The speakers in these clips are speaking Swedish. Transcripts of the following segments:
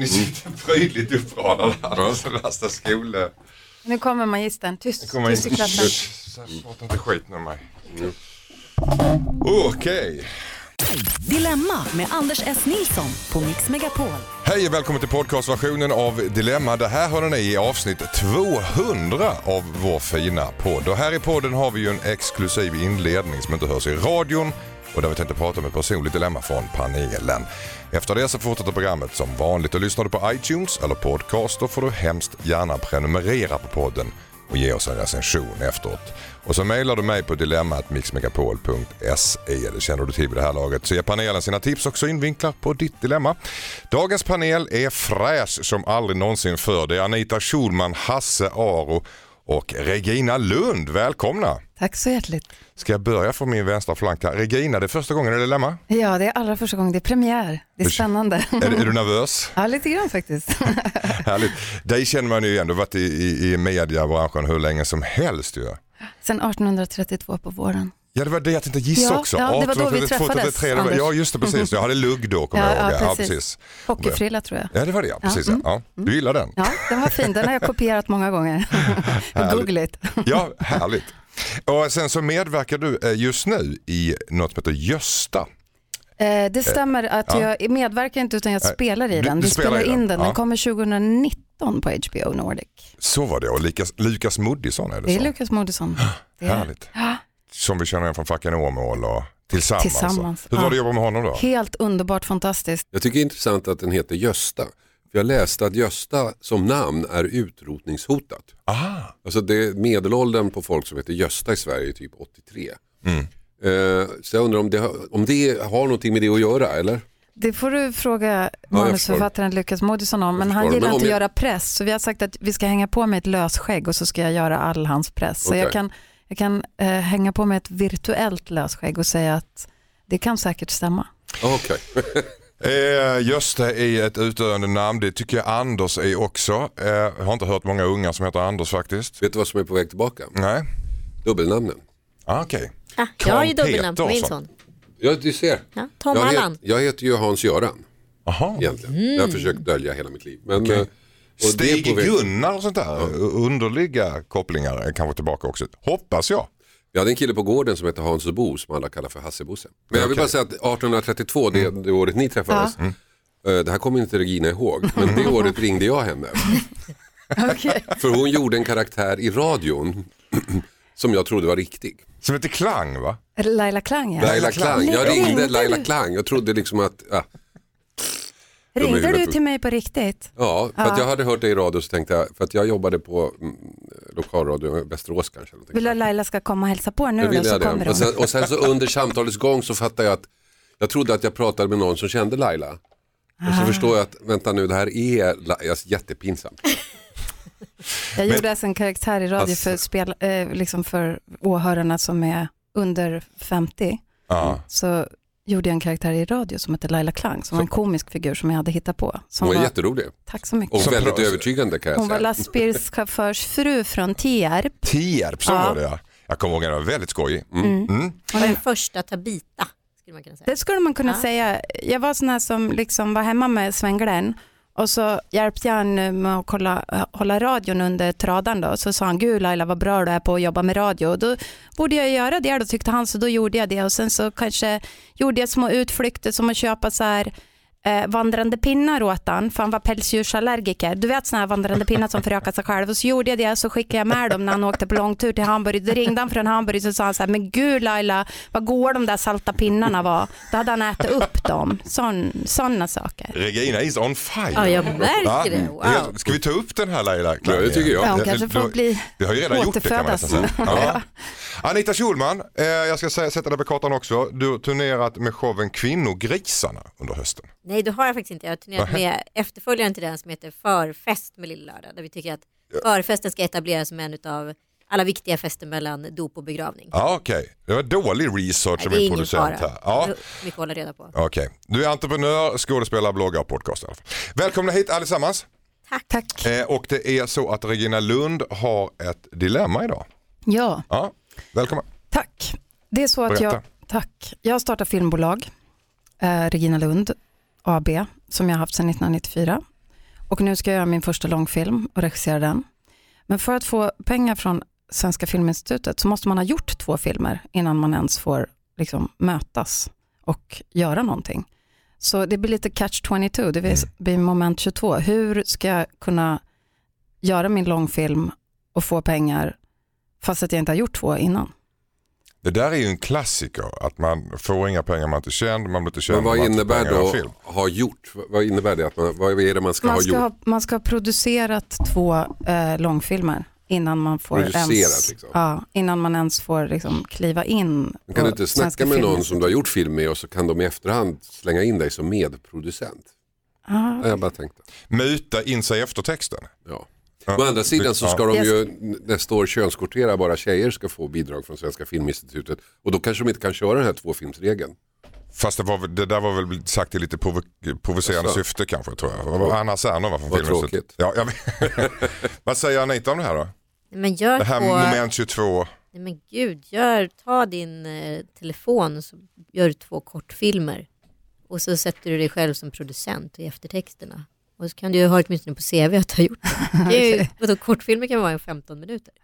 ni sitter prydligt uppradade här. Så värsta skole... Nu kommer magistern. Tyst, Nu kommer tyst i klassen. Prata inte skit med mig. Okej. Dilemma med Anders S. Nilsson på Mix Megapol. Hej och välkommen till podcastversionen av Dilemma. Det här hörde ni i avsnitt 200 av vår fina podd. Och här i podden har vi ju en exklusiv inledning som inte hörs i radion och där vi tänkte prata om ett personligt dilemma från panelen. Efter det så fortsätter programmet som vanligt och lyssnar du på iTunes eller podcast då får du hemskt gärna prenumerera på podden och ge oss en recension efteråt. Och så mejlar du mig på dilemmatmixmegapol.se. Det känner du till vid det här laget. Så ger panelen sina tips och synvinklar på ditt dilemma. Dagens panel är fräsch som aldrig någonsin förr. Det är Anita Schulman, Hasse Aro och Regina Lund. Välkomna! Tack så hjärtligt. Ska jag börja från min vänstra flank här? Regina, det är första gången i Dilemma. Ja, det är allra första gången. Det är premiär. Det är spännande. Är, är du nervös? Ja, lite grann faktiskt. Härligt. Dig känner man ju igen. Du har varit i, i, i mediebranschen hur länge som helst ju. Sen 1832 på våren. Ja det var det jag tänkte gissa Ja, också. ja, det var då vi 1832, träffades, 33, det var, Anders. Ja just det precis, jag hade lugg då kommer Ja, jag ihåg. ja, Ja, precis. precis. Hockeyfrilla tror jag. Ja det var det ja, precis. mm, Ja. Ja. Du gillar den? Ja, den var fin. Den har jag kopierat många gånger. Google it. Ja, härligt. Och sen så medverkar du eh, just nu i något som heter Gösta. Eh, det stämmer att ja. jag medverkar inte utan jag Nej, spelar i du- den. du Vi spelar spelar den, in den. ja. Den kommer 2019 på HBO Nordic. Så var det och Lukas, Lukas Moodysson är det, Det är så. Lukas Moodysson. Härligt. Ja, Som vi känner igen från Facken Åmål och Tillsammans. Tillsammans, Hur var det ja. att jobba med honom då? helt underbart fantastiskt. Jag tycker det är intressant att den heter Gösta. För jag läste att Gösta som namn är utrotningshotat. Aha. Alltså det, medelåldern på folk som heter Gösta i Sverige är typ 83. Mm. Eh, så jag undrar om det, har- om det har någonting med det att göra eller? Det får du fråga manusförfattaren Lukas Moodysson om, men han gillar Men inte att jag- göra press. Så vi har sagt att vi ska hänga på med ett lösskägg och så ska jag göra all hans press. Så Okej. jag kan, jag kan eh, hänga på med ett virtuellt lösskägg och säga att det kan säkert stämma. Okej. Eh, Gösta är ett utdöende namn, det tycker jag Anders är också. Eh, jag har inte hört många unga som heter Anders faktiskt. Vet du vad som är på väg tillbaka? Nej, Dubbelnamnen. ah, okej. Ah, jag har ju dubbelnamn på min son. Ja, du ser. Ja, Tom jag, Allan. het, jag heter ju Hans-Göran Aha. egentligen. Det har jag försökt dölja hela mitt liv. Men, Okej. Eh, Stig Gunnar och sånt där, underliga kopplingar är kanske tillbaka också. Hoppas jag. Jag hade en kille på gården som heter Hans Bo som alla kallar för Hasse-Bosse. Men jag vill bara säga att 1832, det, Mm. det året ni träffades, eh, det här kommer inte Regina ihåg, men det året ringde jag henne. För hon gjorde en karaktär i radion som jag trodde var riktig. Som heter Klang va? Laila Klang ja. Laila Klang, jag Ringde? Laila Klang, jag trodde liksom att, ja, Ringde du till mig på riktigt? ja för att jag hade hört det i radio så tänkte jag, för att jag jobbade på mm, lokalradio i Västerås kanske. eller någonting. Vill du att Laila ska komma och hälsa på nu då, så kommer det. Och hon. sen, och sen så under samtalets gång så fattade jag att jag trodde att jag pratade med någon som kände Laila. Och så förstår jag att, vänta nu, det här är La- alltså, jättepinsamt. Jag gjorde alltså en karaktär i radio för, spel, eh, liksom för åhörarna som är under 50. Ja. Så gjorde jag en karaktär i radio som heter Laila Klang, som var en komisk figur som jag hade hittat på. Som Hon var var, jätterolig tack så mycket. och väldigt övertygande kan jag Hon var säga. lastbilschaufförsfru från Tierp. Tierp, så Ja. var det ja. Jag kommer ihåg att den var väldigt skojig. Mm. Mm. Och den första Tabita, skulle man kunna säga. Det skulle man kunna Ja. säga. Jag var sån här som liksom var hemma med Sven Glenn och så hjälpte jag honom med att kolla, eh, hålla radion under tradan då. Så sa han, gud Laila vad bra du är på att jobba med radio. Och då borde jag göra det då tyckte han, så då gjorde jag det. Och sen så kanske gjorde jag små utflykter som att köpa så här eh, vandrande pinnar åt han, för han var pälsdjursallergiker. Du vet sådana här vandrande pinnar som förökar sig själv. Och så gjorde jag det, så skickade jag med dem när han åkte på långtur till Hamburg. Då ringde han från Hamburg och sa han så här, men gud Laila, vad goda de där salta pinnarna var. Då hade han ätit upp dem. Sådana saker. Regina is on fire. Ja, jag märker det. Wow. Ska vi ta upp den här Laila? Ja, det tycker jag. Ja, hon kanske får bli Vi har ju redan gjort det kan man nästan säga. Ja. Anita Schulman, eh, jag ska säga, sätta dig på kartan också. Du har turnerat med showen Kvinnogrisarna under hösten. Nej, det har jag faktiskt inte. Jag har turnerat med efterföljaren till den som heter Förfest med Lill-Lördag. Där vi tycker att förfesten ska etableras som en av alla viktiga fester mellan dop och begravning. Ja, Okej, det var dålig research av är min ingen producent fara. här. Ja. Mycket hålla reda på. Okej, du är entreprenör, skådespelare, bloggare och podcast i alla fall. Välkomna hit allesammans. Tack. Eh, och det är så att Regina Lund har ett dilemma idag. Ja, Ja, välkommen. tack. Det är så att jag, Berätta. tack. jag har startat filmbolag, eh, Regina Lund AB, som jag har haft sedan 1994. och nu ska jag göra min första långfilm och regissera den. Men för att få pengar från Svenska Filminstitutet så måste man ha gjort två filmer innan man ens får liksom, mötas och göra någonting. Så det blir lite catch 22, det blir moment 22. Hur ska jag kunna göra min långfilm och få pengar fast att jag inte har gjort två innan? Det där är ju en klassiker, att man får inga pengar man inte känd, man blir inte känd. Men vad innebär då ha gjort? Vad innebär det? Att man, vad är det man ska Man ha ska gjort? ha, man ska ha producerat två eh, långfilmer innan man får Producerat, ens, liksom. ja, innan man ens får liksom, kliva in. Men kan du inte snacka med någon som du har gjort film med och så kan de i efterhand slänga in dig som medproducent? Ja, Ja, jag bara tänkte. Muta in sig i eftertexten. Ja. Ja. Å andra sidan så ska Ja. de ju nästa år könskvotera, bara tjejer ska få bidrag från Svenska Filminstitutet. Och då kanske de inte kan köra den här tvåfilmsregeln. Fast det, var, det där var väl sagt i lite provo provocerande Jaså? syfte kanske tror jag. Anna Serner var från Vad Filminstitutet. tråkigt. Ja. Vad säger Anita om det här då? Men gör Det här två... moment 22. Nej men gud, gör, ta din eh, telefon och så gör du två kortfilmer. Och så sätter du dig själv som producent i eftertexterna. Och så kan du ju ha åtminstone på CV att du har gjort det. det är ju, vadå, kortfilmer kan vara en 15 minuter.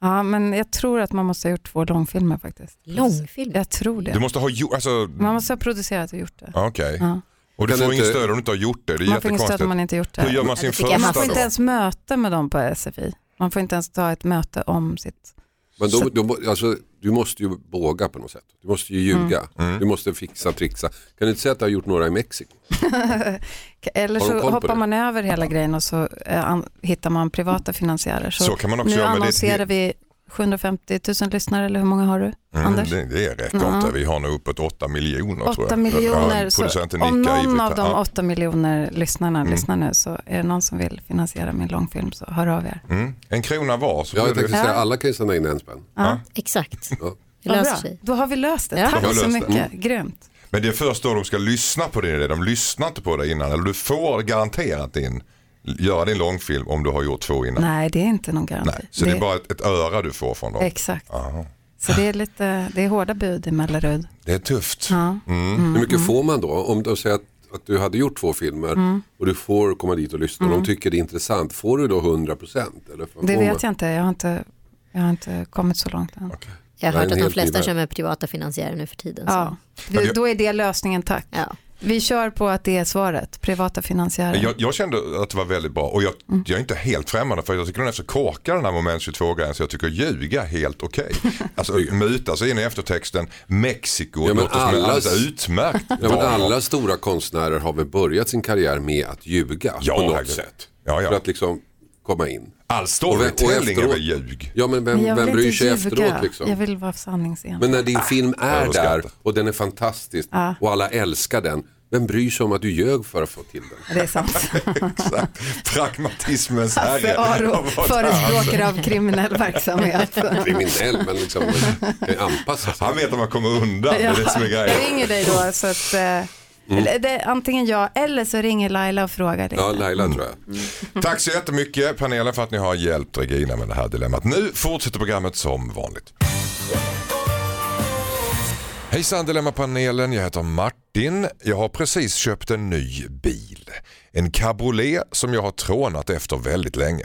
ja, men jag tror att man måste ha gjort två långfilmer faktiskt. Långfilm? Jag tror Du det. måste ha gjort, alltså, Man måste ha producerat och gjort det. okej. Ja. Och du Kan får du inget inte- stöd om du inte har gjort det. Det är Man får inget stöd om man inte gjort det. Hur gör man sin första Man får inte ens möte med dem på SFI. Man får inte ens ta ett möte om sitt... Men då, då, alltså, du måste ju våga på något sätt. Du måste ju ljuga. Mm. Du måste fixa, trixa. Kan du inte säga att du har gjort några i Mexiko? Eller så hoppar det? man över hela grejen och så eh, hittar man privata finansiärer. Så, Så kan man också nu göra. Men det, annonserar vi 750 000 lyssnare, eller hur många har du? mm, Anders? det, det räcker Ja. inte. Vi har nog uppåt 8 miljoner tror 8 jag. miljoner. Ja, om någon av de Ja. 8 miljoner lyssnarna Mm. lyssnar nu så är det någon som vill finansiera min långfilm så hör av er. Mm. En krona var så Ja, jag tänkte det... säga alla kan ju sända in en spänn. Ja. Exakt. Ja. Det löser sig. Då har vi löst det. Ja. Tack så löst det. mycket. Grymt. Men det är först då de ska lyssna på idé. De lyssnar inte på det innan. Eller du får garanterat din, göra din långfilm om du har gjort två innan. Nej, det är inte någon garanti. Nej. Så det, är bara ett, ett öra du får från dem. Exakt. Aha. Så det är, lite, det är hårda bud i Mellerud. Det är tufft. Ja. Hur mycket får man då? Om du säger att, att du hade gjort två filmer Mm. och du får komma dit och lyssna och de tycker det är intressant. Får du då 100 procent? Det vet jag inte. Jag har inte, jag har inte kommit så långt än. Jag Det har hört att de flesta kör med privata finansiärer nu för tiden. Ja. Så. Då är det lösningen, tack. Ja. Vi kör på att det är svaret, privata finansiärer. Jag, jag kände att det var väldigt bra och jag, Mm. jag är inte helt främmande för jag tycker den är så korkad den här moment 22-grejen så jag tycker ljuga helt okej. Alltså muta sig in i eftertexten, Mexiko Ja, men låter som en allas- alldeles utmärkt Ja, alla stora konstnärer har väl börjat sin karriär med att ljuga Ja, på något sätt. Ja, ja. För att liksom komma in. All Och storytelling är väl ljug. Ja men vem, Men jag vem bryr sig ljuga. efteråt liksom? Jag vill vara sanningsenlig. Men när din film är där och den är fantastisk Ja. och alla älskar den. Vem bryr sig om att du ljög för att få till den? Det är sant. Exakt. Pragmatismens Hasse herre. Aro, var det? förespråkare av kriminell verksamhet. Kriminell men liksom man kan anpassa sig. Han vet att man kommer undan, det är det som är Jag grejen. ringer dig då så att eh, eller det, antingen jag eller så ringer Laila och frågar dig. Ja Laila tror jag. Tack så jättemycket panelen för att ni har hjälpt Regina med det här dilemmat. Nu fortsätter programmet som vanligt. Hejsan Dilemmapanelen, jag heter Martin. Jag har precis köpt en ny bil. En cabriolet som jag har trånat efter väldigt länge.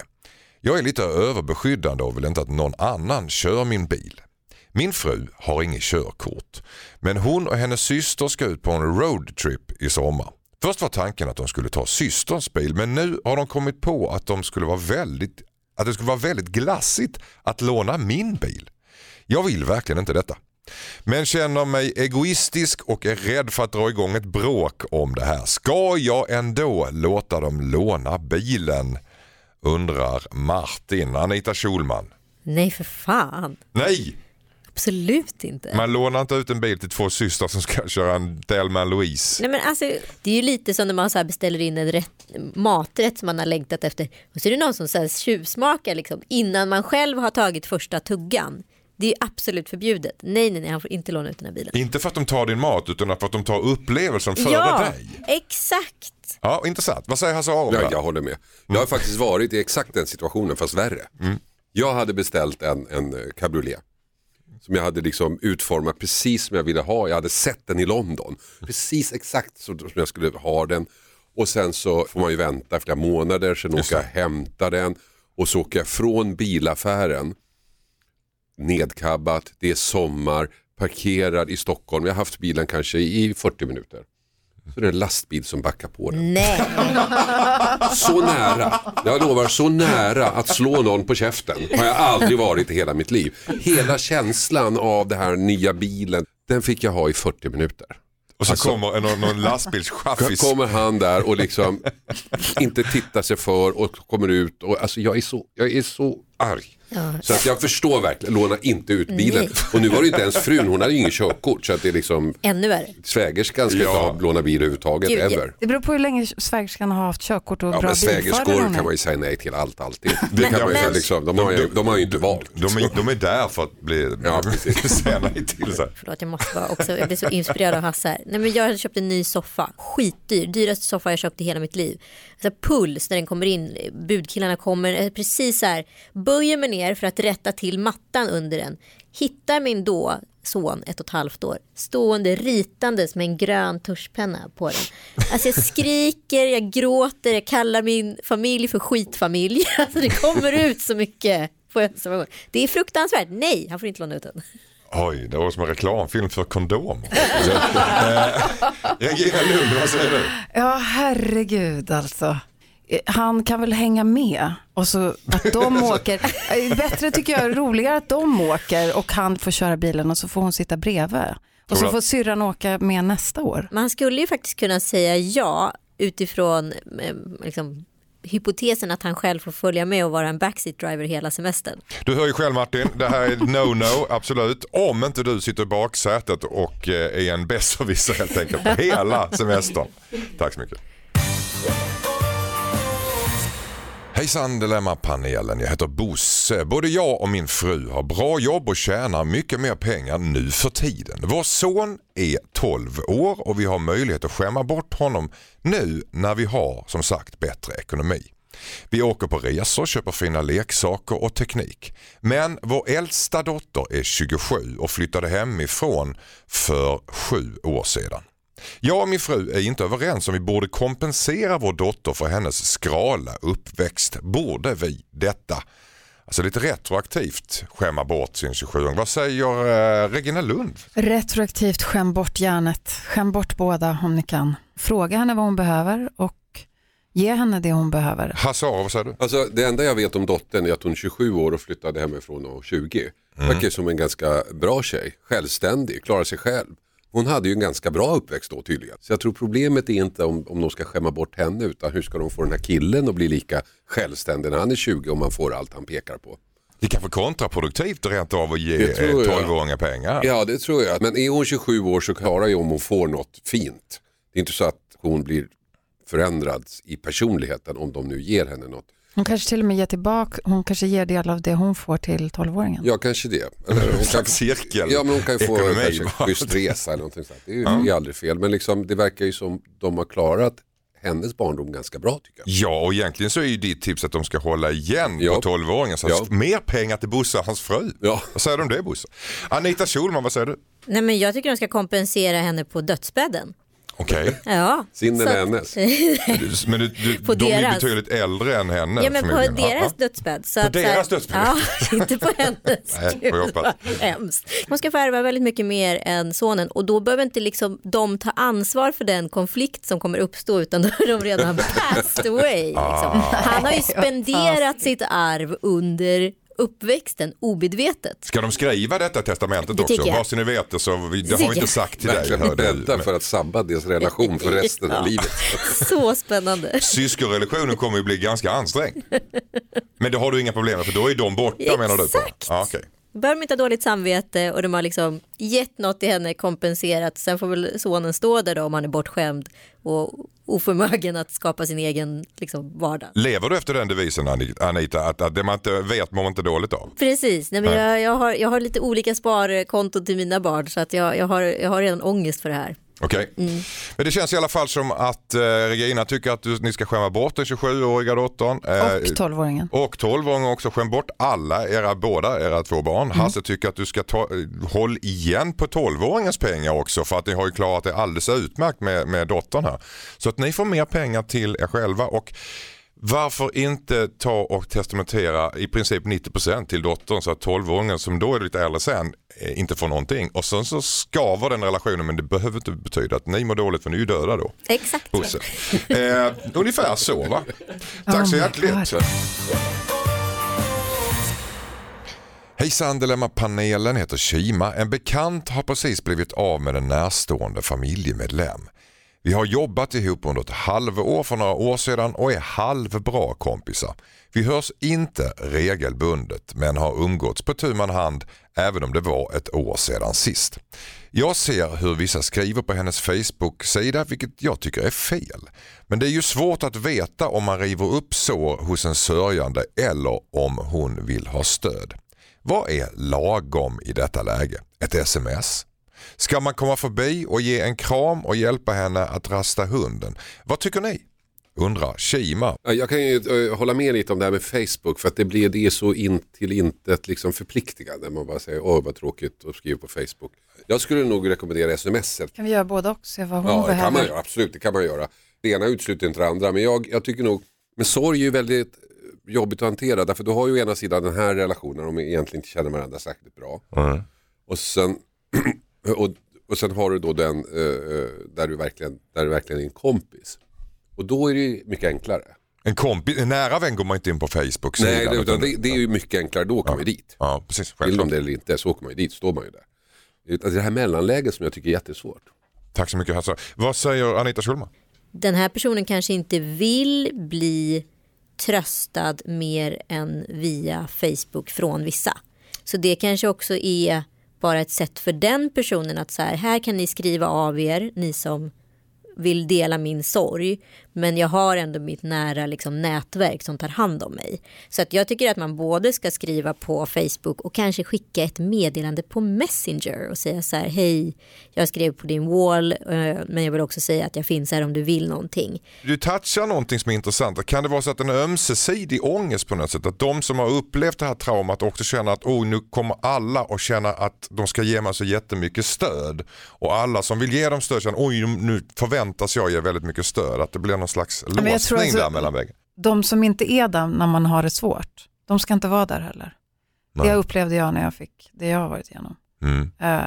Jag är lite överbeskyddande och vill inte att någon annan kör min bil. Min fru har inget körkort, men hon och hennes syster ska ut på en roadtrip i sommar. Först var tanken att de skulle ta systerns bil, men nu har de kommit på att, de skulle vara väldigt, att det skulle vara väldigt glassigt att låna min bil. Jag vill verkligen inte detta. Men känner mig egoistisk och är rädd för att dra igång ett bråk om det här. Ska jag ändå låta dem låna bilen? Undrar Martin. Anita Schulman. Nej för fan, Nej, absolut inte. man lånar inte ut en bil till två systrar som ska köra en Delman Louise. Nej, men alltså, det är ju lite som när man så här beställer in en rätt, maträtt som man har längtat efter och så är det någon som så här tjuvsmakar liksom, innan man själv har tagit första tuggan. Det är ju absolut förbjudet. Nej, nej, nej, han får inte låna ut den här bilen. Inte för att de tar din mat utan för att de tar upplevelsen före ja, dig. exakt. Ja, intressant. Vad säger Hasse Aro? Ja, jag håller med. Jag har faktiskt varit i exakt den situationen fast värre. Jag hade beställt en, en eh, cabriolet. Som jag hade liksom utformat precis som jag ville ha. Jag hade sett den i London. Precis exakt så som jag skulle ha den. och sen så får man ju vänta flera månader, sen åker jag och hämtar den och så åker jag från bilaffären nedkabbat, det är sommar, parkerad i Stockholm. Jag har haft bilen kanske i 40 minuter. Så det är en lastbil som backar på den. Nej, Så nära, jag lovar, så nära att slå någon på käften har jag aldrig varit i hela mitt liv. Hela känslan av den här nya bilen, den fick jag ha i 40 minuter. Och så Alltså- kommer en, någon lastbilschaffis. Kommer han där och liksom inte tittar sig för och kommer ut och alltså jag är så, jag är så arg. Så att jag förstår verkligen, låna inte ut bilen. Nej. Och nu var det inte ens frun, hon hade ju ingen körkort så att det är liksom ännu värre. svägerskan ska inte Ja. ha låna bil överhuvudtaget Gud, ja. ever. Det beror på hur länge svägerskan har haft körkort och Ja, bra men bilförare svägerskor kan man ju säga nej till allt alltid. Det kan man ju liksom, de, har ju, de har ju inte valt. De är, de är där för att bli, Ja, säga nej till sig. Förlåt, jag måste bara också, jag blir så inspirerad av Hasse här. Nej, men jag hade köpt en ny soffa, skitdyr, dyraste soffa jag köpt i hela mitt liv. Så här, puls när den kommer in, budkillarna kommer, eh, precis så här, böjer mig ner för att rätta till mattan under den. Hittar min då son, ett och ett halvt år, stående ritandes med en grön tuschpenna på den. Alltså jag skriker, jag gråter, jag kallar min familj för skitfamilj. Alltså det kommer ut så mycket. på en. Det är fruktansvärt, nej, han får inte låna ut den. Oj, det var som en reklamfilm för kondomer. Eh, Regina Lund, vad säger du? Ja, herregud alltså. Eh, Han kan väl hänga med och så att de åker. Eh, Bättre tycker jag, roligare att de åker och han får köra bilen och så får hon sitta bredvid. Och så får syrran åka med nästa år. Man skulle ju faktiskt kunna säga ja utifrån eh, liksom, hypotesen att han själv får följa med och vara en backseat driver hela semestern. Du hör ju själv Martin, det här är no-no, absolut. Om inte du sitter i baksätet och är en besserwisser helt enkelt på hela semestern. Tack så mycket. Hejsan Dilemmapanelen, jag heter Bosse. Både jag och min fru har bra jobb och tjänar mycket mer pengar nu för tiden. Vår son är 12 år och vi har möjlighet att skämma bort honom nu när vi har som sagt bättre ekonomi. Vi åker på resor, köper fina leksaker och teknik. Men vår äldsta dotter är 27 och flyttade hemifrån för sju år sedan. Jag och min fru är inte överens om vi borde kompensera vår dotter för hennes skrala uppväxt. Borde vi detta? Alltså lite retroaktivt skämma bort sin 27-åring. Vad säger eh, Regina Lund? Retroaktivt skäm bort järnet. Skäm bort båda om ni kan. Fråga henne vad hon behöver och ge henne det hon behöver. Hasse Aro, vad säger du? Alltså, det enda jag vet om dottern är att hon är 27 år och flyttade hemifrån och 20. Verkar som en ganska bra tjej, självständig, klarar sig själv. Hon hade ju en ganska bra uppväxt då tydligen. Så jag tror problemet är inte om, om de ska skämma bort henne utan hur ska de få den här killen att bli lika självständig när han är 20 om man får allt han pekar på. Det är kanske kontraproduktivt rent av att ge Det tror eh, jag. 12-åringar pengar. Ja det tror jag, men är hon 27 år så klarar ju om hon får något fint. Det är inte så att hon blir förändrad i personligheten om de nu ger henne något. Hon kanske till och med ger tillbaka, hon kanske ger del av det hon får till 12-åringen. Ja kanske det. Eller hon En kan, cirkel. ja men hon kan ju få Ekonomi kanske bara. schysst resa eller någonting sånt. Det är ju är aldrig fel. Men liksom, det verkar ju som de har klarat hennes barndom ganska bra tycker jag. Ja, och egentligen så är ju ditt tips att de ska hålla igen Ja. på 12-åringen. Så Ja. mer pengar till Bosse och hans fru. Ja. Vad säger du om det Bosse? Anita Schulman, vad säger du? Nej men jag tycker de ska kompensera henne på dödsbädden. Okej, Ja. Sin Så eller hennes? men du, du, På de är deras. betydligt äldre än henne. Ja men på förmodligen. deras dödsbädd. Så På att, deras dödsbädd? Ja, inte på hennes. Nej, vad hemskt. Man ska få ärva väldigt mycket mer än sonen och då behöver inte liksom de ta ansvar för den konflikt som kommer uppstå utan då är de redan passed away. Liksom. Ah. Han har ju spenderat sitt arv under uppväxten omedvetet. Ska de skriva detta testamentet Det också? så ni vet det så, vi, det tycker har vi inte sagt till dig. Verkligen hör du. bädda för att sabba deras relation för resten av livet. Så spännande. Syskonrelationen kommer ju bli ganska ansträngd. Men det har du inga problem med för då är de borta menar du? På. Exakt. Ja, Behöver de inte ha dåligt samvete och de har liksom gett något till henne kompenserat. Sen får väl sonen stå där då om han är bortskämd och oförmögen att skapa sin egen liksom, vardag. Lever du efter den devisen Anita, att, att det man inte vet mår man inte dåligt av? Precis, Nej, men jag, jag, har, jag har lite olika sparkonton till mina barn så att jag, jag, har, jag har redan ångest för det här. Okej. Men det känns i alla fall som att eh, Regina tycker att du, ni ska skämma bort den 27-åriga dottern. Eh, Och 12-åringen. och 12-åringen också. Skäm bort alla era båda era två barn. Hasse tycker att du ska ta, eh, håll igen på 12-åringens pengar också för att ni har ju klarat det alldeles utmärkt med, med dottern här. Så att ni får mer pengar till er själva och varför inte ta och testamentera i princip 90% till dottern så att 12-åringen som då är lite äldre sen eh, inte får någonting. Och sen så skaver den relationen men det behöver inte betyda att ni mår dåligt för ni är ju döda då. Exakt. Eh, ungefär så va? Tack så Oh hjärtligt. Hejsan Dilemma-panelen heter Kima. En bekant har precis blivit av med en närstående familjemedlem. Vi har jobbat ihop under ett halvår för några år sedan och är halvbra kompisar. Vi hörs inte regelbundet men har umgåtts på tu man hand även om det var ett år sedan sist. Jag ser hur vissa skriver på hennes Facebook-sida vilket jag tycker är fel. Men det är ju svårt att veta om man river upp sår hos en sörjande eller om hon vill ha stöd. Vad är lagom i detta läge? Ett sms? Ska man komma förbi och ge en kram och hjälpa henne att rasta hunden? Vad tycker ni? Undrar Kima. Ja, Jag kan ju eh, hålla med lite om det här med Facebook för att det blir det är så in till intet liksom förpliktigande. Man bara säger åh vad tråkigt att skriva på Facebook. Jag skulle nog rekommendera sms. Kan vi göra både och? Se vad hon Ja det behöver. kan man göra, absolut det kan man göra. Det ena utesluter inte det andra men jag, jag tycker nog, men sorg är ju väldigt eh, jobbigt att hantera därför du har ju å ena sidan den här relationen om egentligen inte känner varandra särskilt bra. Och sen, och, och sen har du då den eh, eh, där, du verkligen, där du verkligen är en kompis. Och då är det ju mycket enklare. En, kompis, en nära vän går man inte in på Facebook. Nej, det, utan det, det är ju mycket enklare, då kommer man ju dit. Ja, precis. Vill de det eller inte så åker man ju dit, står man ju där. Det är det här mellanläget som jag tycker är jättesvårt. Tack så mycket Hasse. Vad säger Anita Schulman? Den här personen kanske inte vill bli tröstad mer än via Facebook från vissa. Så det kanske också är vara ett sätt för den personen att så här, här kan ni skriva av er, ni som vill dela min sorg. Men jag har ändå mitt nära liksom, nätverk som tar hand om mig. Så att jag tycker att man både ska skriva på Facebook och kanske skicka ett meddelande på Messenger och säga så här, hej, jag skrev på din wall, eh, men jag vill också säga att jag finns här om du vill någonting. Du touchar någonting som är intressant. Kan det vara så att en ömsesidig ångest på något sätt? Att de som har upplevt det här traumat också känner att oh, nu kommer alla och känna att de ska ge mig så jättemycket stöd. Och alla som vill ge dem stöd känner oj nu förväntas jag ge väldigt mycket stöd. Att det blir någon slags jag låsning alltså- där mellan väggen. De som inte är där när man har det svårt, de ska inte vara där heller. Nej. Det upplevde jag när jag fick det jag har varit igenom. Mm. Eh,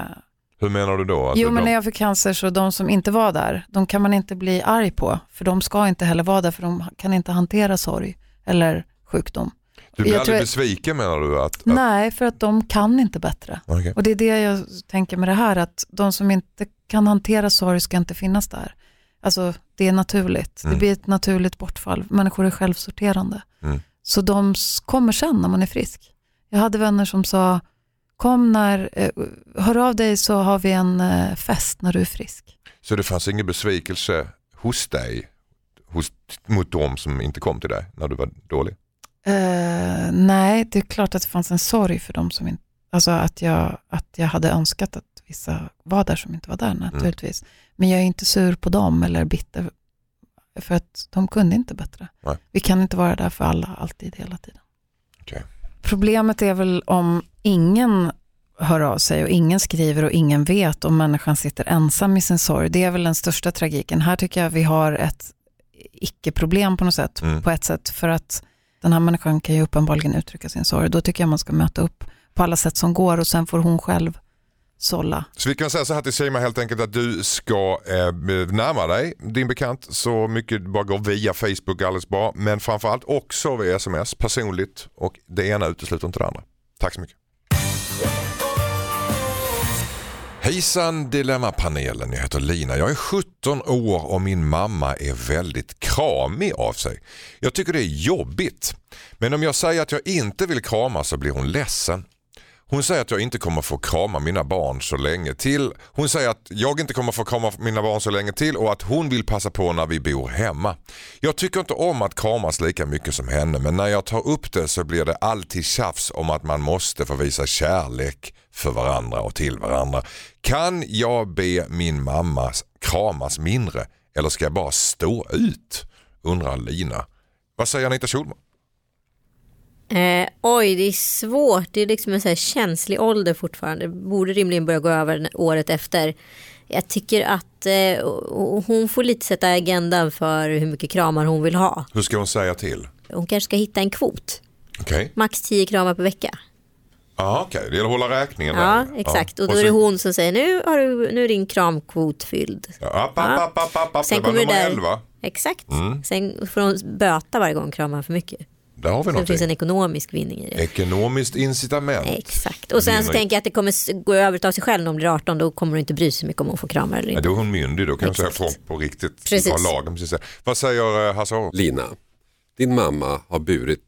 Hur menar du då? Alltså, jo, men de- när jag fick cancer så de som inte var där, de kan man inte bli arg på. För de ska inte heller vara där, för de kan inte hantera sorg eller sjukdom. du blir jag aldrig tror- besviken menar du? Att, att... Nej, för att de kan inte bättre. Okej. Och det är det jag tänker med det här, att de som inte kan hantera sorg ska inte finnas där. Alltså det är naturligt, Mm. det blir ett naturligt bortfall. Människor är självsorterande. Mm. Så de kommer sen när man är frisk. Jag hade vänner som sa, kom när, eh, hör av dig så har vi en eh, fest när du är frisk. Så det fanns ingen besvikelse hos dig hos, mot dem som inte kom till dig när du var dålig? Eh, nej, det är klart att det fanns en sorg för dem som inte, alltså att jag, att jag hade önskat att vissa var där som inte var där naturligtvis. Men jag är inte sur på dem eller bitter för att de kunde inte bättre. Nej. Vi kan inte vara där för alla, alltid, hela tiden. Okej. Problemet är väl om ingen hör av sig och ingen skriver och ingen vet om människan sitter ensam i sin sorg. Det är väl den största tragiken. Här tycker jag vi har ett icke-problem på något sätt, Mm. på ett sätt, för att den här människan kan ju uppenbarligen uttrycka sin sorg. Då tycker jag man ska möta upp på alla sätt som går och sen får hon själv sålla. Så vi kan säga så här till Sima helt enkelt att du ska eh, närma dig din bekant så mycket det bara går via Facebook alldeles bra. Men framförallt också via sms personligt och det ena utesluter inte det andra. Tack så mycket. Hejsan Dilemmapanelen, jag heter Lina. Jag är 17 år och min mamma är väldigt kramig av sig. Jag tycker det är jobbigt. Men om jag säger att jag inte vill krama så blir hon ledsen. Hon säger att jag inte kommer få krama mina barn så länge till. Hon säger att jag inte kommer få krama mina barn så länge till och att hon vill passa på när vi bor hemma. Jag tycker inte om att kramas lika mycket som henne men när jag tar upp det så blir det alltid tjafs om att man måste få visa kärlek för varandra och till varandra. Kan jag be min mamma kramas mindre eller ska jag bara stå ut? Undrar Lina. Vad säger Anita Schulman? Eh, oj, det är svårt. Det är liksom en så känslig ålder fortfarande. Borde rimligen börja gå över året efter. Jag tycker att eh, hon får lite sätta agendan för hur mycket kramar hon vill ha. Hur ska hon säga till? Hon kanske ska hitta en kvot. Okay. Max 10 kramar per vecka. Ja, okej. Okay. Det gäller att hålla räkningen. Ja, där. exakt. Ja. Och då är det hon som säger nu, har du, nu är din kramkvot fylld. Ja, app, app, app, app, app. Sen kommer det där. 11. Exakt. Mm. Sen får hon böta varje gång kramar för mycket. Där har vi så det finns en ekonomisk vinning i det. Ekonomiskt incitament. Exakt. Och sen så tänker jag att det kommer gå över av sig själv när hon blir 18. Då kommer hon inte bry sig mycket om hon får kramar eller inte. Ja, då är hon myndig. Då kan hon säga från på riktigt. Precis. Ha lagen, precis. Vad säger eh, Hasse Lina, din mamma har burit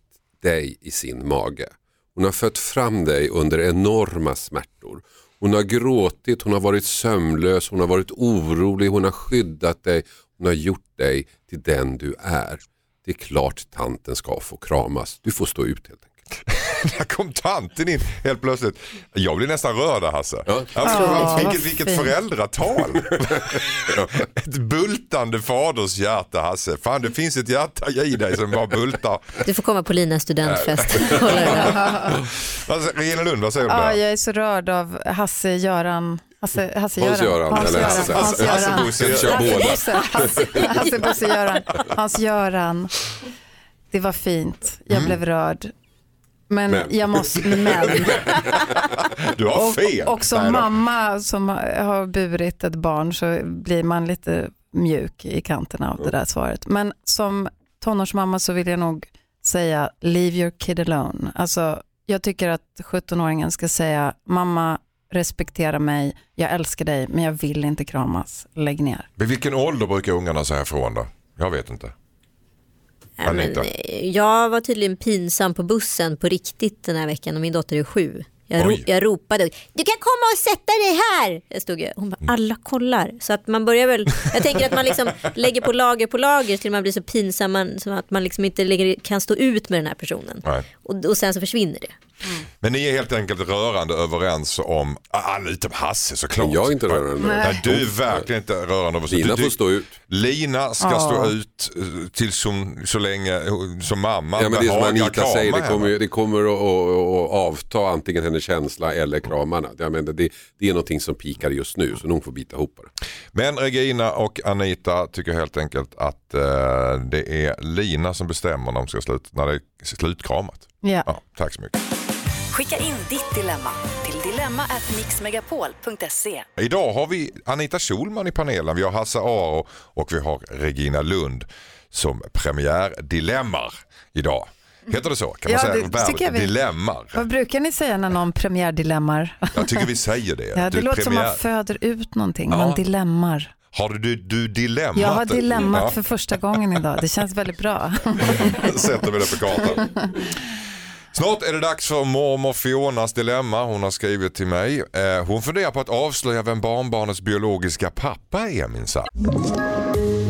dig i sin mage. Hon har fött fram dig under enorma smärtor. Hon har gråtit, hon har varit sömnlös, hon har varit orolig, hon har skyddat dig, hon har gjort dig till den du är. Det är klart tanten ska få kramas. Du får stå ut helt enkelt. Där kom tanten in helt plötsligt. Jag blir nästan rörd Hasse. Ja. Alltså, oh, vilket, vilket föräldratal. ett bultande faders hjärta Hasse. Fan det finns ett hjärta i dig som bara bultar. Du får komma på Linas studentfest. alltså, Regina Lund, vad säger du? Ja, jag är så rörd av Hasse-Göran. Hasse, Hasse Hans Göran. Hans Göran. Hasse, Hasse, Hasse, Hasse Bosse kör båda. Hasse Bosse Göran. Hans Göran. Det var fint. Jag mm. blev rörd. Men, men, jag måste, men. Du har fel. Och, och som mamma som har burit ett barn så blir man lite mjuk i kanterna av det där svaret. Men som tonårsmamma så vill jag nog säga leave your kid alone. Alltså, jag tycker att 17-åringen ska säga mamma respektera mig, jag älskar dig men jag vill inte kramas, lägg ner. Vid vilken ålder brukar ungarna säga ifrån då? Jag vet inte. Ja, men, eh, jag var tydligen pinsam på bussen på riktigt den här veckan och min dotter är sju. Jag, ro, jag ropade, du kan komma och sätta dig här. Jag stod, hon bara, alla kollar. Så att man börjar väl, jag tänker att man liksom lägger på lager på lager till man blir så pinsam man, så att man liksom inte längre kan stå ut med den här personen. Och, och sen så försvinner det. Mm. Men ni är helt enkelt rörande överens om, alla utom Hasse såklart. Jag är inte rörande. Nej. du är verkligen inte rörande överens. Lina får stå ut. Lina ska ja. stå ut eh, till som, så länge som mamma ja, men Det är som Anita säger, det kommer, det kommer att, att, att, avta antingen hennes känsla eller kramarna. Jag menar, det, det är någonting som pikar just nu så hon får bita ihop det. Men Regina och Anita tycker helt enkelt att uh, det är Lina som bestämmer när, de ska slut, när det är slutkramat. Ja. ja tack så mycket. Skicka in ditt dilemma till dilemma@mixmegapol.se. Idag har vi Anita Schulman i panelen, vi har Hasse Aro och vi har Regina Lund som premiärdilemmar idag. Heter det så? Kan man ja, säga det, dilemmar? Vad brukar ni säga när någon premiärdilemmar? Jag tycker vi säger det. Ja, det du, låter premiär... som man föder ut någonting, ja. man dilemmar. Har du, du dilemmat? Jag har dilemmat ja. för första gången idag. Det känns väldigt bra. Sätter vi det på kartan. Snart är det dags för mormor Fionas dilemma. Hon har skrivit till mig. Eh, hon funderar på att avslöja vem barnbarnets biologiska pappa är minsann.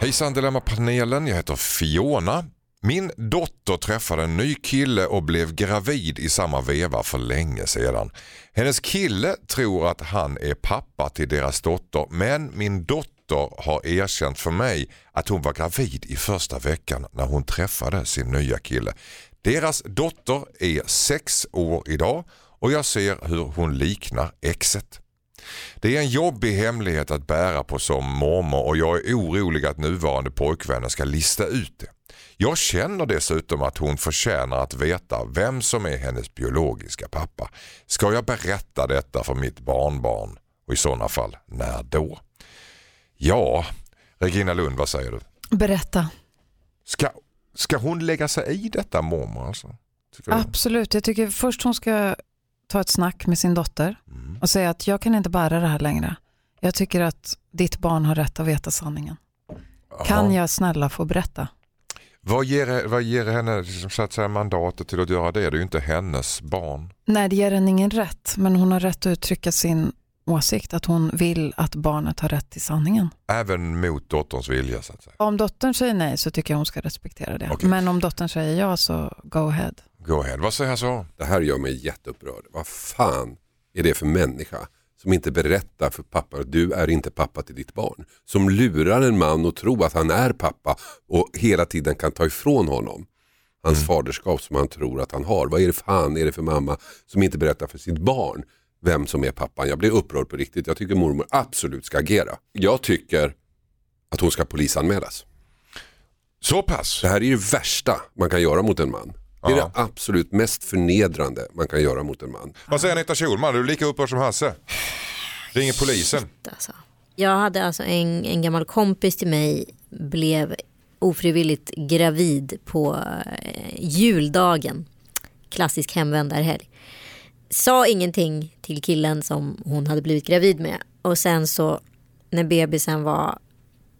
Hejsan Dilemma-panelen, jag heter Fiona. Min dotter träffade en ny kille och blev gravid i samma veva för länge sedan. Hennes kille tror att han är pappa till deras dotter men min dotter har erkänt för mig att hon var gravid i första veckan när hon träffade sin nya kille. Deras dotter är sex år idag och jag ser hur hon liknar exet. Det är en jobbig hemlighet att bära på som mormor och jag är orolig att nuvarande pojkvännen ska lista ut det. Jag känner dessutom att hon förtjänar att veta vem som är hennes biologiska pappa. Ska jag berätta detta för mitt barnbarn och i sådana fall när då? Ja, Regina Lund, vad säger du? Berätta. Ska, ska hon lägga sig i detta mormor? Alltså? Absolut, jag tycker först hon ska ta ett snack med sin dotter Mm. och säga att jag kan inte bära det här längre. Jag tycker att ditt barn har rätt att veta sanningen. Kan Jaha. jag snälla få berätta? Vad ger, vad ger henne liksom, så att säga, mandatet till att göra det? Det är ju inte hennes barn. Nej, det ger henne ingen rätt, men hon har rätt att uttrycka sin åsikt, att hon vill att barnet har rätt till sanningen. Även mot dotterns vilja så att säga. Om dottern säger nej så tycker jag hon ska respektera det. Okej. Men om dottern säger ja så go ahead. Go ahead. Vad säger så? Det här gör mig jätteupprörd. Vad fan är det för människa som inte berättar för pappa att du är inte pappa till ditt barn? Som lurar en man och tror att han är pappa och hela tiden kan ta ifrån honom hans faderskap som han tror att han har. Vad är det fan är det för mamma som inte berättar för sitt barn vem som är pappan? Jag blir upprörd på riktigt. Jag tycker mormor absolut ska agera. Jag tycker att hon ska polisanmälas. Så pass? Det här är ju värsta man kan göra mot en man. Det är Ja. det absolut mest förnedrande man kan göra mot en man. Vad säger Anita Schulman? Du är lika upprörd som Hasse. Ringer polisen. Alltså. Jag hade alltså en, en gammal kompis till mig blev ofrivilligt gravid på eh, juldagen. Klassisk hemvändarhelg. Sa ingenting till killen som hon hade blivit gravid med. Och sen så när bebisen var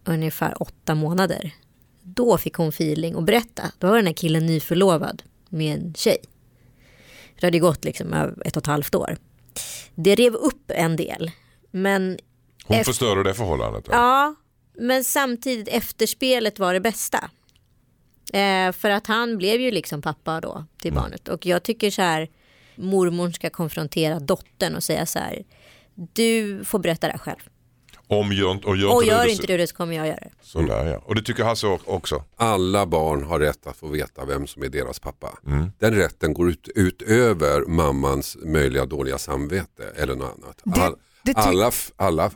ungefär åtta månader. Då fick hon feeling och berätta. Då var den här killen nyförlovad med en tjej. Det hade gått liksom ett och ett halvt år. Det rev upp en del. Men Hon Efter- förstörde det förhållandet. Ja. Ja, men samtidigt efterspelet var det bästa. Eh, för att han blev ju liksom pappa då till barnet. Och jag tycker så här, mormor ska konfrontera dottern och säga så här, du får berätta det här själv. Om gör, och gör Och inte gör du inte du det så kommer jag göra det. Sådär ja. Och det tycker Hasse också. Alla barn har rätt att få veta vem som är deras pappa. Den rätten går ut, utöver mammans möjliga dåliga samvete eller något annat. Det- All, det alla, alla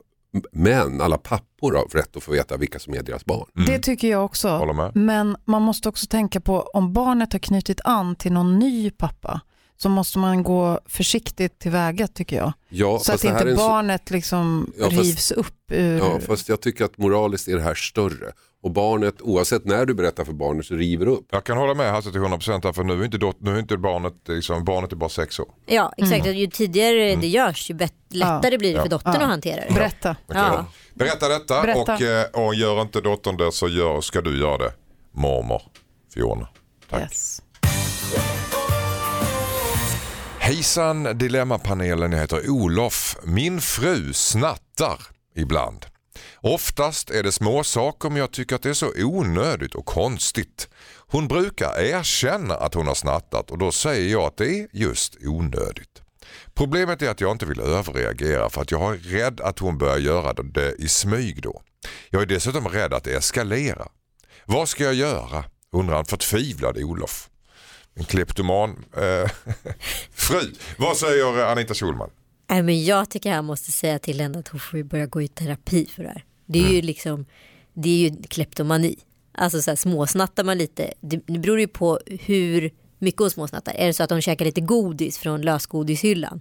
män, alla pappor har rätt att få veta vilka som är deras barn. Det tycker jag också. Men man måste också tänka på om barnet har knutit an till någon ny pappa så måste man gå försiktigt tillväga tycker jag. Ja, så att det inte en så- barnet liksom Ja, fast- rivs upp ur... Ja, fast jag tycker att moraliskt är det här större. Och barnet, oavsett när du berättar för barnet så river upp. Jag kan hålla med Hasse till 100% här, för nu är inte, dot, nu är inte barnet, liksom, barnet är bara sex år. Ja, exakt. Ju tidigare det görs ju lättare blir det för dottern Ja. att hantera det. Berätta. Ja. Berätta detta Berätta. Och, eh, och gör inte dottern det så gör, ska du göra det. Mormor Fiona. Tack. Yes. Hejsan Dilemmapanelen, jag heter Olof. Min fru snattar ibland. Oftast är det små saker men jag tycker att det är så onödigt och konstigt. Hon brukar erkänna att hon har snattat och då säger jag att det är just onödigt. Problemet är att jag inte vill överreagera för att jag är rädd att hon börjar göra det i smyg då. Jag är dessutom rädd att det eskalerar. Vad ska jag göra? undrar en förtvivlad Olof. En kleptoman eh, fru. Vad säger Anita Schulman? Nej, men jag tycker jag måste säga till henne att hon får ju börja gå i terapi för det här. Det är ju Mm. liksom, det är ju kleptomani. Alltså så här, småsnattar man lite, det, det beror ju på hur mycket hon småsnattar. Är det så att hon käkar lite godis från lösgodishyllan,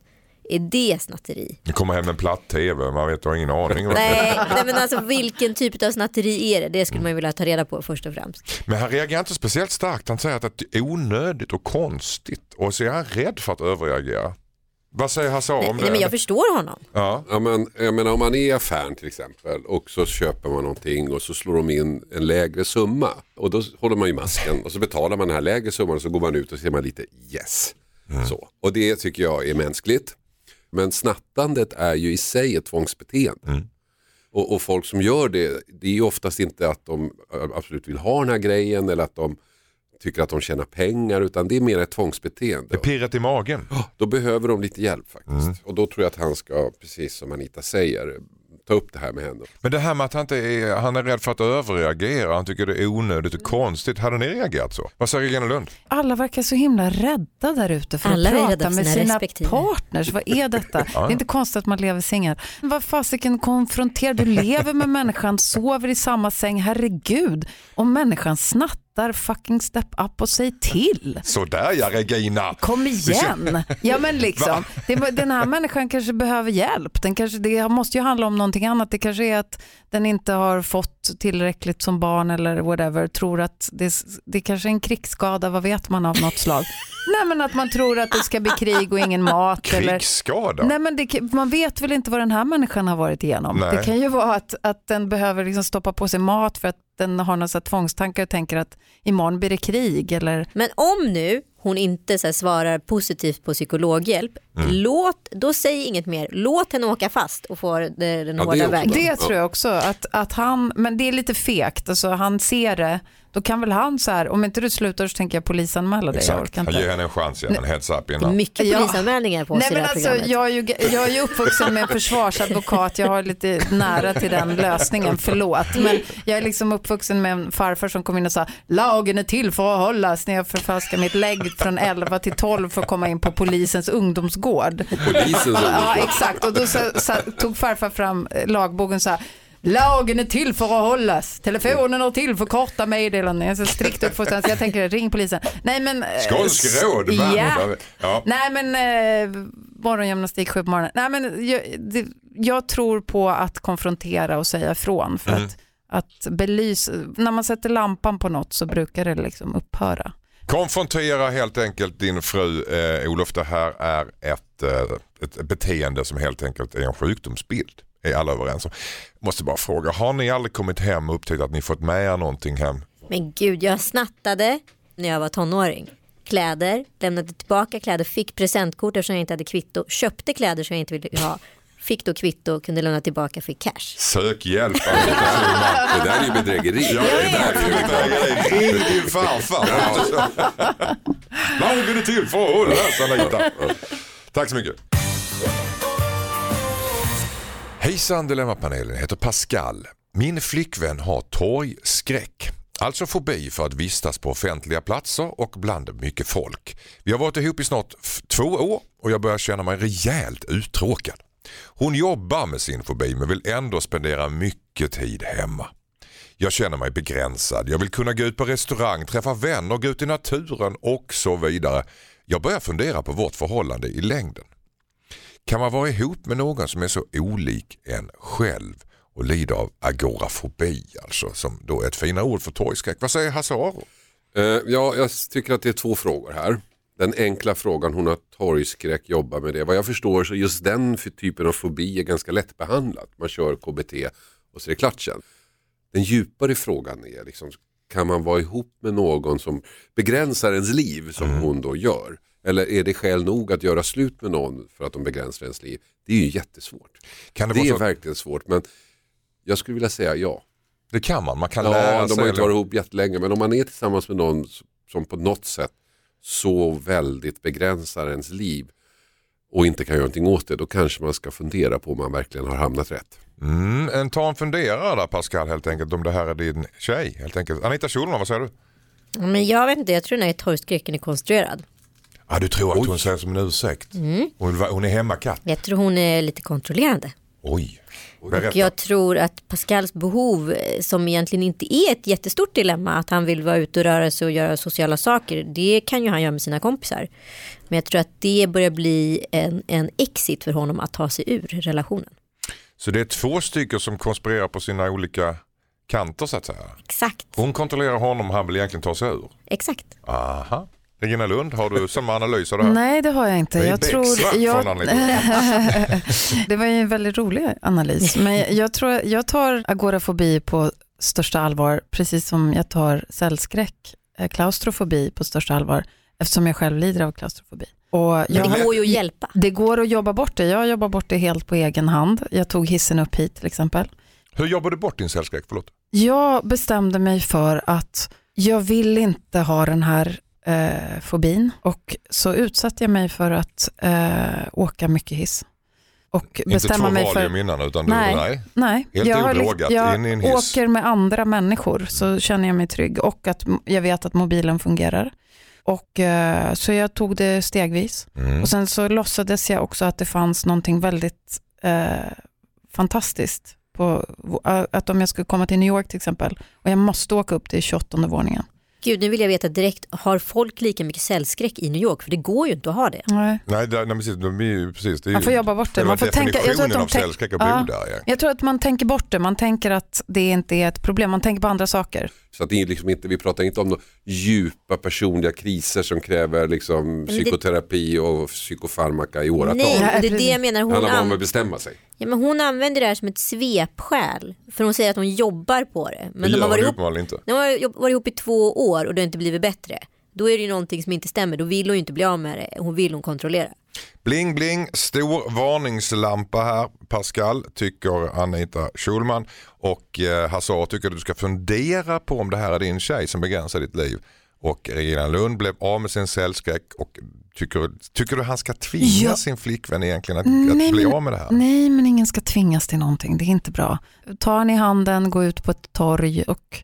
är det snatteri? Ni kommer hem med en platt tv, man vet, jag har ingen aning. Nej, nej men alltså vilken typ av snatteri är det? Det skulle man ju vilja ta reda på först och främst. Men han reagerar inte speciellt starkt. Han säger att det är onödigt och konstigt och så är han rädd för att överreagera. Vad säger Hasse om det? nej men jag förstår honom. ja. Ja, men, jag menar, om man är i affären till exempel och så köper man någonting och så slår de in en lägre summa. Och då håller man ju masken och så betalar man den här lägre summan och så går man ut och ser man lite yes. Så. Och det tycker jag är mänskligt. Men snattandet är ju i sig ett tvångsbeteende. Och, och folk som gör det, det är ju oftast inte att de absolut vill ha den här grejen eller att de tycker att de tjänar pengar utan det är mer ett tvångsbeteende. Det är pirret i magen. Då behöver de lite hjälp faktiskt. Och då tror jag att han ska, precis som Anita säger, ta upp det här med henne. Men det här med att han, inte är, han är rädd för att överreagera, han tycker det är onödigt och konstigt. Hade ni reagerat så? Vad säger Regina Lund? Alla verkar så himla rädda där ute för Alla att prata med sina sina respektive. partners. Vad är detta? Det är inte konstigt att man lever singel. Vad fasiken konfrontera, du lever med människan, sover i samma säng, herregud. Om människan snattar fattar, fucking step up och säg till. Sådär ja Regina. Kom igen. Ja men liksom, det, den här människan kanske behöver hjälp. Den kanske, det måste ju handla om någonting annat. Det kanske är att den inte har fått tillräckligt som barn eller whatever. Tror att det, det kanske är en krigsskada, vad vet man av något slag. Nej men att man tror att det ska bli krig och ingen mat. Eller, Krigsskada? Nej, men det, man vet väl inte vad den här människan har varit igenom. Nej. Det kan ju vara att, att den behöver liksom stoppa på sig mat för att den har några tvångstankar och tänker att imorgon blir det krig. Eller... Men om nu hon inte så här, svarar positivt på psykologhjälp, låt, då säg inget mer. Låt henne åka fast och få det- den det är hårda också vägen. Det tror jag också, att, att han, men det är lite fegt, alltså, han ser det, då kan väl han så här, om inte du slutar så tänker jag polisanmäla dig. Jag Exakt, orkar ge inte. henne en chans, ge en heads up innan. mycket Ja. polisanmälningar på oss Nej, i det men här alltså, programmet. jag, är ju, jag är ju uppvuxen med en försvarsadvokat, jag har lite nära till den lösningen, förlåt. Men jag är liksom uppvuxen med en farfar som kom in och sa, lagen är till för att hållas när jag förfalskade mitt lägg från 11 till 12 för att komma in på polisens ungdomsgård. Polisens Ja, ungdomsgård. exakt. Och då så, så, tog farfar fram eh, lagboken och sa Lagen är till för att hållas. Telefonen är till för korta meddelanden. Jag är så strikt uppfostran så jag tänker ring polisen. Nej men... eh, Skånsk råd. Ja. Ja. Nej men eh, morgongymnastik sju på morgonen. Nej men jag, det, jag tror på att konfrontera och säga ifrån. För Mm. att, att belysa, när man sätter lampan på något så brukar det liksom upphöra. Konfrontera helt enkelt din fru eh, Olof. Det här är ett, eh, ett beteende som helt enkelt är en sjukdomsbild. Är alla överens om. Måste bara fråga, har ni aldrig kommit hem och upptäckt att ni fått med er någonting hem? Men gud, jag snattade när jag var tonåring. Kläder, lämnade tillbaka kläder, fick presentkort eftersom jag inte hade kvitto, köpte kläder som jag inte ville ha, fick då kvitto, kunde lämna tillbaka, fick cash. Sök hjälp Anita. Det där är ju bedrägeri. Ja, det där är ju bedrägeri. Ring din farfar. Lagen är till för att hållas Anita. Tack så mycket. Hejsan Dilemmapanelen, Jag heter Pascal. Min flickvän har torgskräck. Alltså fobi för att vistas på offentliga platser och bland mycket folk. Vi har varit ihop i snart två år och jag börjar känna mig rejält uttråkad. Hon jobbar med sin fobi men vill ändå spendera mycket tid hemma. Jag känner mig begränsad. Jag vill kunna gå ut på restaurang, träffa vänner, gå ut i naturen och så vidare. Jag börjar fundera på vårt förhållande i längden. Kan man vara ihop med någon som är så olik en själv och lider av agorafobi, alltså, som då är ett fina ord för torgskräck. Vad säger Hasse Aro? Eh, ja, jag tycker att det är två frågor här. Den enkla frågan, hon har torgskräck, jobbar med det. Vad jag förstår så just den typen av fobi är ganska lättbehandlat. Man kör KBT och så är det klart sen. Den djupare frågan är, liksom, kan man vara ihop med någon som begränsar ens liv som hon då gör? Eller är det skäl nog att göra slut med någon för att de begränsar ens liv? Det är ju jättesvårt. Kan det, Det är så? verkligen svårt men jag skulle vilja säga ja. det kan man, man kan Ja, lära de sig. har inte varit ihop jättelänge men om man är tillsammans med någon som på något sätt så väldigt begränsar ens liv och inte kan göra någonting åt det, då kanske man ska fundera på om man verkligen har hamnat rätt. Mm, en, ta en funderare där Pascal helt enkelt om det här är din tjej. Helt enkelt. Anita Schulman, vad säger du? Men jag vet inte, jag tror den här torgskräcken är konstruerad. Ah, du tror att hon säger som en ursäkt? Mm. Hon, hon är hemmakatt? Jag tror hon är lite kontrollerande. Oj. Och jag tror att Pascals behov, eh, som egentligen inte är ett jättestort dilemma, att han vill vara ute och röra sig och göra sociala saker, det kan ju han göra med sina kompisar. Men jag tror att det börjar bli en, en exit för honom att ta sig ur relationen. Så det är två stycken som konspirerar på sina olika kanter så att säga. Exakt, Hon kontrollerar honom och han vill egentligen ta sig ur. exakt. Aha. Regina Lund, har du samma analys av det här? Nej, det har jag inte. Jag becksvart tror, jag, det var ju en väldigt rolig analys. Men jag tror jag tar agorafobi på största allvar, precis som jag tar cellskräck, eh, klaustrofobi på största allvar, eftersom jag själv lider av klaustrofobi. Och jag det går ju att hjälpa. det går att jobba bort det. Jag jobbar bort det helt på egen hand. Jag tog hissen upp hit till exempel. Hur jobbar du bort din cellskräck? Förlåt. Jag bestämde mig för att jag vill inte ha den här eh, fobin och så utsatte jag mig för att eh, åka mycket hiss. Och Inte bestämma två mig valium innan utan Nej. du, nej. Nej, Helt jag, liksom- jag in i en hiss. åker med andra människor så känner jag mig trygg och att jag vet att mobilen fungerar. Och, eh, så jag tog det stegvis. Mm. Och sen så låtsades jag också att det fanns någonting väldigt eh, fantastiskt. På, att om jag skulle komma till New York till exempel och jag måste åka upp till 28 våningen. Gud, nu vill jag veta direkt, har folk lika mycket cellskräck i New York? För det går ju inte att ha det. Nej. Nej, nej precis, de är ju, precis, det är Man får jobba bort det. Man får tänka, jag tror att de av tänk- Ja. bo där. Ja. Jag tror att man tänker bort det, man tänker att det inte är ett problem, man tänker på andra saker. Så att det är liksom inte, vi pratar inte om några djupa personliga kriser som kräver liksom det- psykoterapi och psykofarmaka i åratal. Nej, det är det jag menar. Det Hon, handlar bara om an- att bestämma sig. ja, men hon använder det här som ett svepskäl. För hon säger att hon jobbar på det. Men Det de har varit ihop, inte. de har varit ihop i två år och det har inte blivit bättre. Då är det ju någonting som inte stämmer. Då vill hon ju inte bli av med det. Hon vill hon kontrollera. Bling bling, stor varningslampa här Pascal, tycker Anita Schulman. Och eh, Hazard tycker att du ska fundera på om det här är din tjej som begränsar ditt liv. Och Regina Lund blev av med sin cellskräck och tycker, tycker du han ska tvinga Ja. sin flickvän egentligen att, Nej, att bli men- av med det här? Nej, men ingen ska tvingas till någonting, det är inte bra. Ta han i handen, gå ut på ett torg och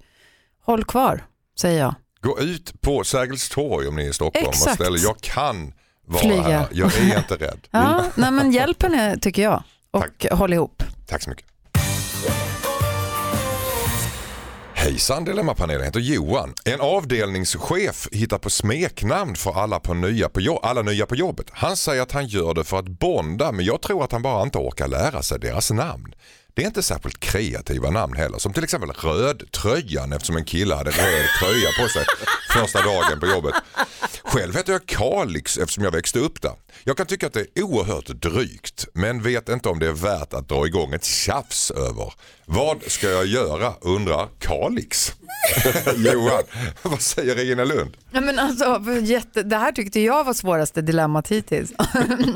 håll kvar, säger jag. Gå ut på Sergels torg om ni är i Stockholm och Exakt. ställer jag kan vara Flyga. här, jag är inte rädd. Ja, nej, men hjälp henne tycker jag och håll ihop. Tack så mycket. Hejsan Dilemmapanelen, jag heter Johan. En avdelningschef hittar på smeknamn för alla, på nya på jo- alla nya på jobbet. Han säger att han gör det för att bonda men jag tror att han bara inte orkar lära sig deras namn. Det är inte särskilt kreativa namn heller, som till exempel Rödtröjan eftersom en kille hade röd tröja på sig första dagen på jobbet. Själv heter jag Kalix eftersom jag växte upp där. Jag kan tycka att det är oerhört drygt men vet inte om det är värt att dra igång ett tjafs över. Vad ska jag göra undrar Kalix. Johan, vad säger Regina Lund? Ja, men alltså, jätte, det här tyckte jag var svåraste dilemmat hittills.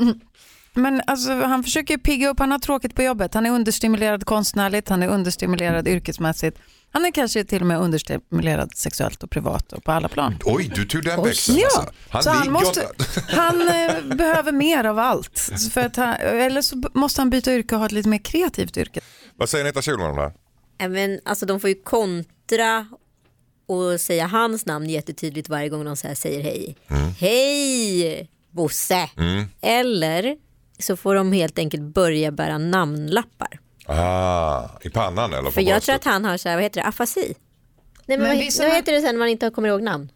men alltså, han försöker pigga upp, han har tråkigt på jobbet. Han är understimulerad konstnärligt, han är understimulerad yrkesmässigt. Han är kanske till och med understimulerad sexuellt och privat och på alla plan. Oj, du tog den växeln Ja, alltså. Han så han, måste, han eh, behöver mer av allt. För att han, eller så måste han byta yrke och ha ett lite mer kreativt yrke. Vad säger Anita Schulman om det här? Men, alltså, de får ju kontra och säga hans namn jättetydligt varje gång de säger hej. Hej Bosse! Eller så får de helt enkelt börja bära namnlappar. Ah, I pannan eller För jag tror att han har så här, vad heter det, afasi. Nej, men, Men vad, vad heter det sen när man inte kommer ihåg namn?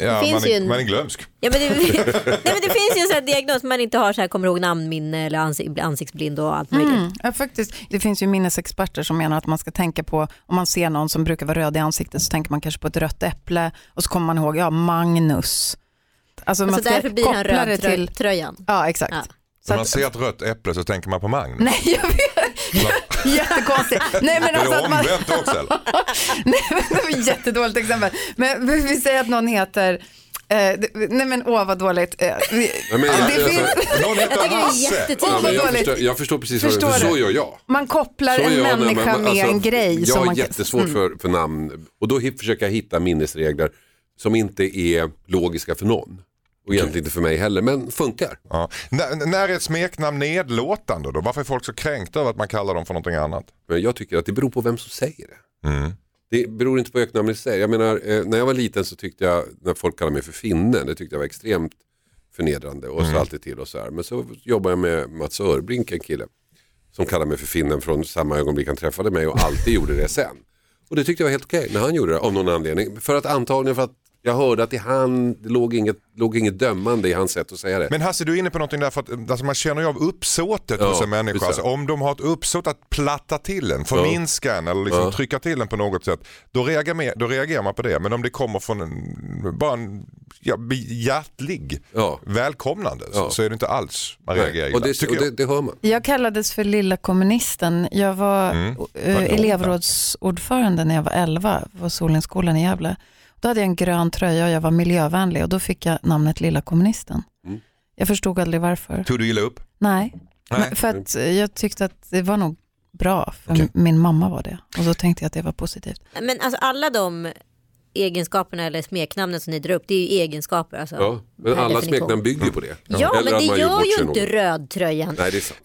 ja, det finns man, är, ju en- man är glömsk. Ja, men det, nej, men det finns ju en sån här diagnos man inte har så här, kommer ihåg namnminne eller ansik, ansiktsblind och allt möjligt. Mm, ja, faktiskt. Det finns ju minnesexperter som menar att man ska tänka på, om man ser någon som brukar vara röd i ansiktet så tänker man kanske på ett rött äpple och så kommer man ihåg, ja Magnus. Alltså, Alltså därför blir han röd till, tröjan. ja exakt. Ja. Så När man ser ett rött äpple så tänker man på Magnus. nej jag vet, jättekonstigt. Nej men är alltså att man, omvänt också eller? nej, men det var ett jättedåligt exempel. Men vi säger att någon heter, eh, nej men åh vad dåligt. Eh, Nej, men jag- det alltså- finns, Någon heter tycker det är Hasse. Åh, vad jag, dåligt. förstår, jag förstår precis vad Förstår för så du? gör jag. man kopplar Så en jag människa man- med alltså, en grej. Jag har man jättesvårt för, för namn och då försöker jag hitta minnesregler som inte är logiska för någon. Och egentligen inte för mig heller, men funkar. Ja. När, när är ett smeknamn nedlåtande då? Varför är folk så kränkta över att man kallar dem för någonting annat? Men jag tycker att det beror på vem som säger det. Mm. Det beror inte på öknamnet i sig. Jag menar, eh, när jag var liten så tyckte jag, när folk kallade mig för finne, det tyckte jag var extremt förnedrande och så alltid till och så här. Men så jobbade jag med Mats Örbrink, en kille, som kallade mig för finnen från samma ögonblick han träffade mig och alltid gjorde det sen. Och det tyckte jag var helt okej när han gjorde det av någon anledning. För att antagligen för att jag hörde att i han, det låg inget, låg inget dömande i hans sätt att säga det. Men Hasse du är inne på någonting där för att alltså, man känner ju av uppsåtet Ja, hos en människa. Alltså, om de har ett uppsåt att platta till en, förminska en eller liksom Ja. trycka till en på något sätt. Då reagerar, man, då reagerar man på det. Men om det kommer från en, bara en ja, hjärtlig Ja. välkomnande så, Ja. så är det inte alls man reagerar Nej. illa. Och, det, och det, jag. det hör man. Jag kallades för lilla kommunisten. Jag var Mm. eh, elevrådsordförande när jag var 11 på Solenskolan i Gävle. Då hade jag en grön tröja och jag var miljövänlig och då fick jag namnet lilla kommunisten. Mm. Jag förstod aldrig varför. Tog du illa upp? Nej, Nej. Men för att eh, jag tyckte att det var nog bra, för Okej. min mamma var det. Och då tänkte jag att det var positivt. Men alltså alla de egenskaperna eller smeknamnen som ni drar upp, det är ju egenskaper. Alltså, Ja. Men alla definition. smeknamn bygger på det. Ja, Eller men det gör bort ju inte rödtröjan. Nej, det är sant.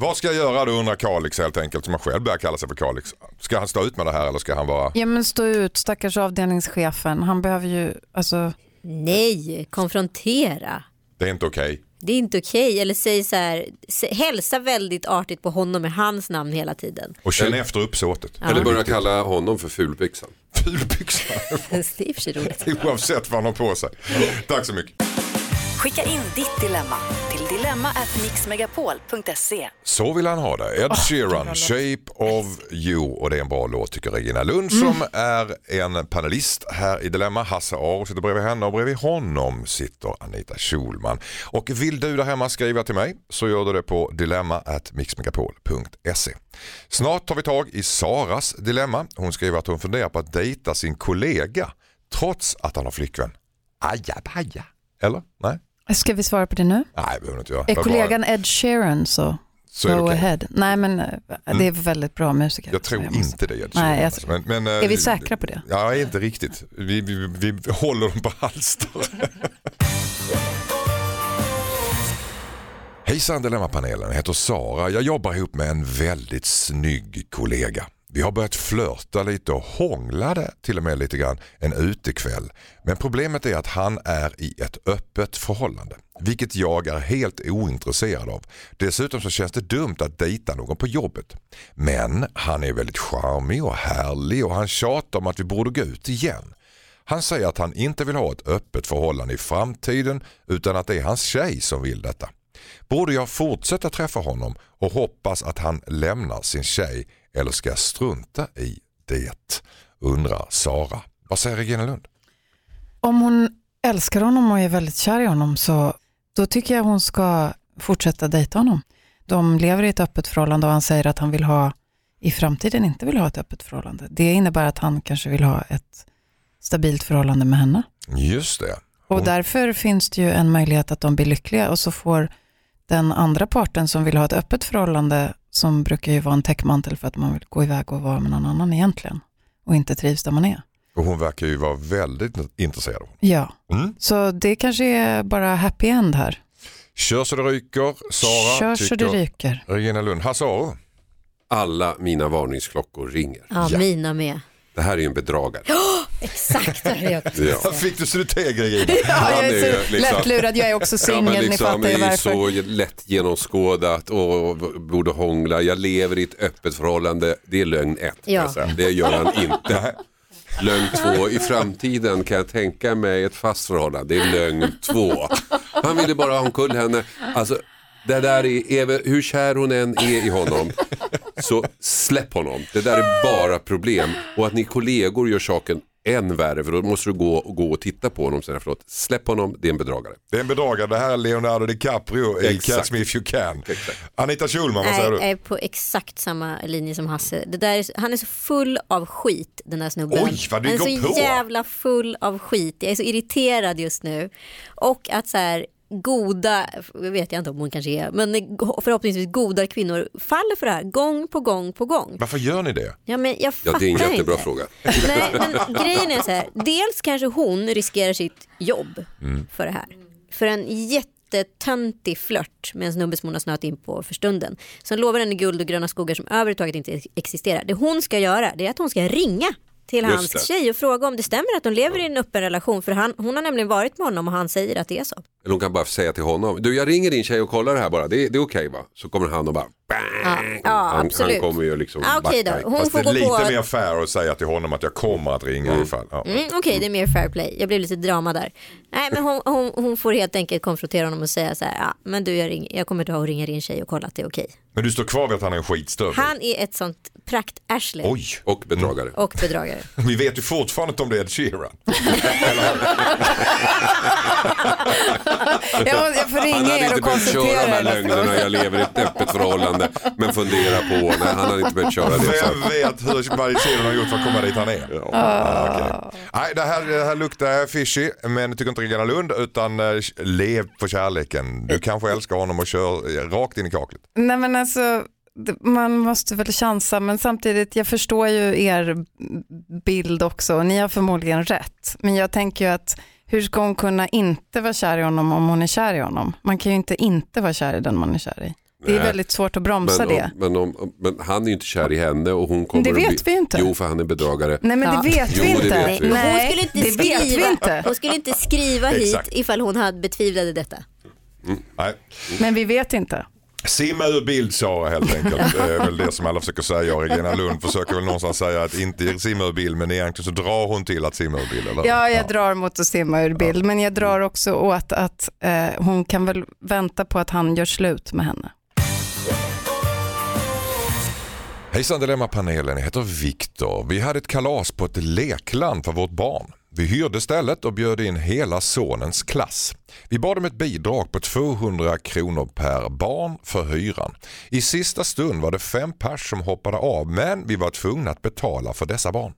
Eh, vad ska jag göra då undrar Kalix helt enkelt som han själv börjar kalla sig för Kalix. Ska han stå ut med det här eller ska han vara... Ja men stå ut, stackars avdelningschefen. Han behöver ju, alltså, Nej, konfrontera. Det är inte okej. Det är inte okej. Eller säg så här, hälsa väldigt artigt på honom med hans namn hela tiden. Och känn efter uppsåtet. Eller börja kalla honom för fulbyxan. Fulbyxan. Det är i och för sig roligt. Oavsett vad han har på sig. Tack så mycket. Skicka in ditt dilemma till dilemma@mixmegapol.se. Så vill han ha det. Ed Sheeran, Shape of You. Och det är en bra låt tycker Regina Lund som är en panelist här i Dilemma. Hasse Aro sitter bredvid henne och bredvid honom sitter Anita Schulman. Och vill du där hemma skriva till mig så gör du det på dilemma@mixmegapol.se. Snart tar vi tag i Saras dilemma. Hon skriver att hon funderar på att dejta sin kollega trots att han har flickvän. Ajabaja. Eller? Nej? Ska vi svara på det nu? Nej, behöver inte göra. Är kollegan Ed Sheeran så så är go okej. ahead. Nej men eh, det är väldigt bra musiker. Jag tror måste- inte det. Ed Nej, jag- alltså. men, men, Är eh, vi säkra på det? Ja, inte riktigt. Vi, vi, vi, vi håller dem på halster. Hejsan Dilemmapanelen, jag heter Sara. Jag jobbar ihop med en väldigt snygg kollega. Vi har börjat flörta lite och hånglade till och med lite grann en utekväll. Men problemet är att han är i ett öppet förhållande. Vilket jag är helt ointresserad av. Dessutom så känns det dumt att dejta någon på jobbet. Men han är väldigt charmig och härlig och han tjatar om att vi borde gå ut igen. Han säger att han inte vill ha ett öppet förhållande i framtiden utan att det är hans tjej som vill detta. Borde jag fortsätta träffa honom och hoppas att han lämnar sin tjej eller ska jag strunta i det? Undrar Sara. Vad säger Regina Lund? Om hon älskar honom och är väldigt kär i honom så då tycker jag hon ska fortsätta dejta honom. De lever i ett öppet förhållande och han säger att han vill ha i framtiden inte vill ha ett öppet förhållande. Det innebär att han kanske vill ha ett stabilt förhållande med henne. Just det. Och Hon- därför finns det ju en möjlighet att de blir lyckliga och så får den andra parten som vill ha ett öppet förhållande, som brukar ju vara en täckmantel för att man vill gå iväg och vara med någon annan egentligen och inte trivs där man är. Och hon verkar ju vara väldigt intresserad. Ja, Mm. så det kanske är bara happy end här. Kör så det ryker. Sara Kör så det ryker. Regina Lund. Hasse Aro. Alla mina varningsklockor ringer. Ja, Ja. mina med. Det här är ju en bedragare. Exakt det jag Ja. Fick du Regina. Ja, jag är är så liksom- lättlurad, jag är också Ja, singel, ni liksom, fattar ju det är varför. så lätt genomskådat och borde hångla. Jag lever i ett öppet förhållande. Det är lögn ett. Ja. jag. Det gör han inte. Lögn två, i framtiden kan jag tänka mig ett fast förhållande. Det är lögn två. Han ville bara ha omkull henne. Alltså, det där är, är, hur kär hon än är i honom, så släpp honom. Det där är bara problem. Och att ni kollegor gör saken än värre, för då måste du gå och, gå och titta på honom. Sen efteråt. Släpp honom, det är en bedragare. Det är en bedragare. Det här är Leonardo DiCaprio i Exakt. Catch Me If You Can. Exakt. Anita Schulman, vad säger Nej, du? jag är på exakt samma linje som Hasse. Det där är, han är så full av skit den här snubben. Oj, vad du han är går så på. jävla full av skit. Jag är så irriterad just nu. Och att så här goda, vet jag inte om hon kanske är, men förhoppningsvis goda kvinnor faller för det här gång på gång på gång. Varför gör ni det? Ja, men jag Ja, fattar det är en jättebra inte. fråga. Nej, men grejen är så här, dels kanske hon riskerar sitt jobb Mm. för det här. För en jättetöntig flört med en snubbe som hon har snöat in på för stunden. Som lovar henne guld och gröna skogar som överhuvudtaget inte existerar. Det hon ska göra det är att hon ska ringa till Just hans det. tjej och fråga om det stämmer att de lever i en öppen relation. För han, hon har nämligen varit med honom och han säger att det är så. Eller hon kan bara säga till honom, du jag ringer din tjej och kollar det här bara, det, det är okej va? Så kommer han och bara, bang! Ja, ja, han, absolut. han kommer ju liksom Ja, okej backa. då. Hon Fast det får är gå på... lite mer fair att säga till honom att jag kommer att ringa ifall. Ja. Mm, Okej, det är mer fair play. Jag blev lite drama där. Nej, men hon, hon, hon får helt enkelt konfrontera honom och säga så här, ja, men du jag, ring, jag kommer ta och ringa din tjej och kolla att det är okej. Men du står kvar vid att han är en skitstövel? Han är ett sånt praktarsle Oj, Och bedragare. och bedragare. vi vet ju fortfarande inte om det är Ed Sheeran. Jag, jag får Han ringa hade er inte och behövt köra de här lögnerna, jag lever i ett öppet förhållande, men fundera på, nej han hade inte behövt köra det. Vem vet hur, Sheeran har gjort för att komma dit han är? Ah, okej. Nej, det här, det här luktar fishy, men tycker inte Regina Lund, utan eh, lev på kärleken. Du kanske älskar honom och kör eh, rakt in i kaklet. Nej men alltså, man måste väl chansa men samtidigt, jag förstår ju er bild också och ni har förmodligen rätt. Men jag tänker ju att hur ska hon kunna inte vara kär i honom om hon är kär i honom? Man kan ju inte inte vara kär i den man är kär i. Det är Nej. väldigt svårt att bromsa Men, det. men, om, men han är ju inte kär i henne och hon kommer Det vet bli... vi inte. Jo, för han är bedragare. Nej men Ja. det vet vi inte. Nej, hon skulle inte det vet vi skriva, inte. Hon skulle inte skriva hit ifall hon hade betvivlade detta. Nej. Men vi vet inte. Simma ur bild Sara helt enkelt. Det är väl det som alla försöker säga och Regina Lund försöker väl någonstans säga att inte simma ur bild men egentligen så drar hon till att simma ur bild. Eller? Ja, jag drar mot att simma ur bild, men jag drar också åt att eh, hon kan väl vänta på att han gör slut med henne. Hejsan Dilemmapanelen, jag heter Viktor. Vi hade ett kalas på ett lekland för vårt barn. Vi hyrde stället och bjöd in hela sonens klass. Vi bad om ett bidrag på 200 kronor per barn för hyran. I sista stund var det fem pers som hoppade av men vi var tvungna att betala för dessa barn.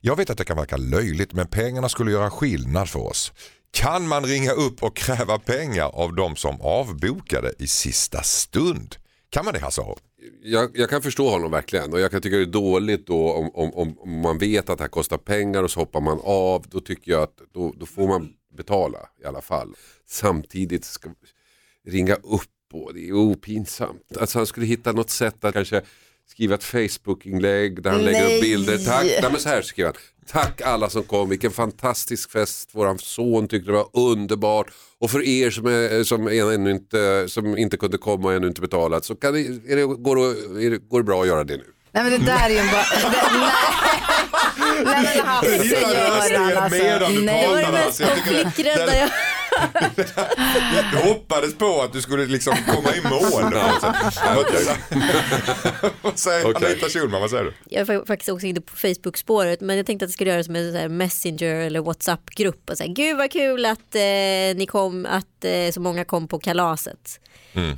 Jag vet att det kan verka löjligt men pengarna skulle göra skillnad för oss. Kan man ringa upp och kräva pengar av de som avbokade i sista stund? Kan man det Hasse Aro? Jag, jag kan förstå honom verkligen och jag kan tycka det är dåligt då om, om, om, man vet att det här kostar pengar och så hoppar man av. Då tycker jag att då, då får man betala i alla fall. Samtidigt ska ringa upp och det är opinsamt. Alltså han skulle hitta något sätt att kanske skriva ett Facebook-inlägg där han lägger upp Nej. bilder. Tack, nej, men så här skriver han. Tack alla som kom, vilken fantastisk fest. Våran son tyckte det var underbart. Och för er som, är, som, ännu inte, som inte kunde komma och ännu inte betalat så kan det, är det, går, det, är det, går det bra att göra det nu. Nej men det där är ju bara... Nej. nej men Hasse Göran alltså. Nej. Det var det mest alltså. Det- konflikträdda jag... Jag hoppades på att du skulle liksom komma i mål. Vad säger. Anita Schulman, vad säger du? Jag är faktiskt också inne på Facebook-spåret men jag tänkte att det skulle göras som en så här Messenger eller WhatsApp-grupp. Och så här, Gud vad kul att, eh, ni kom, att eh, så många kom på kalaset.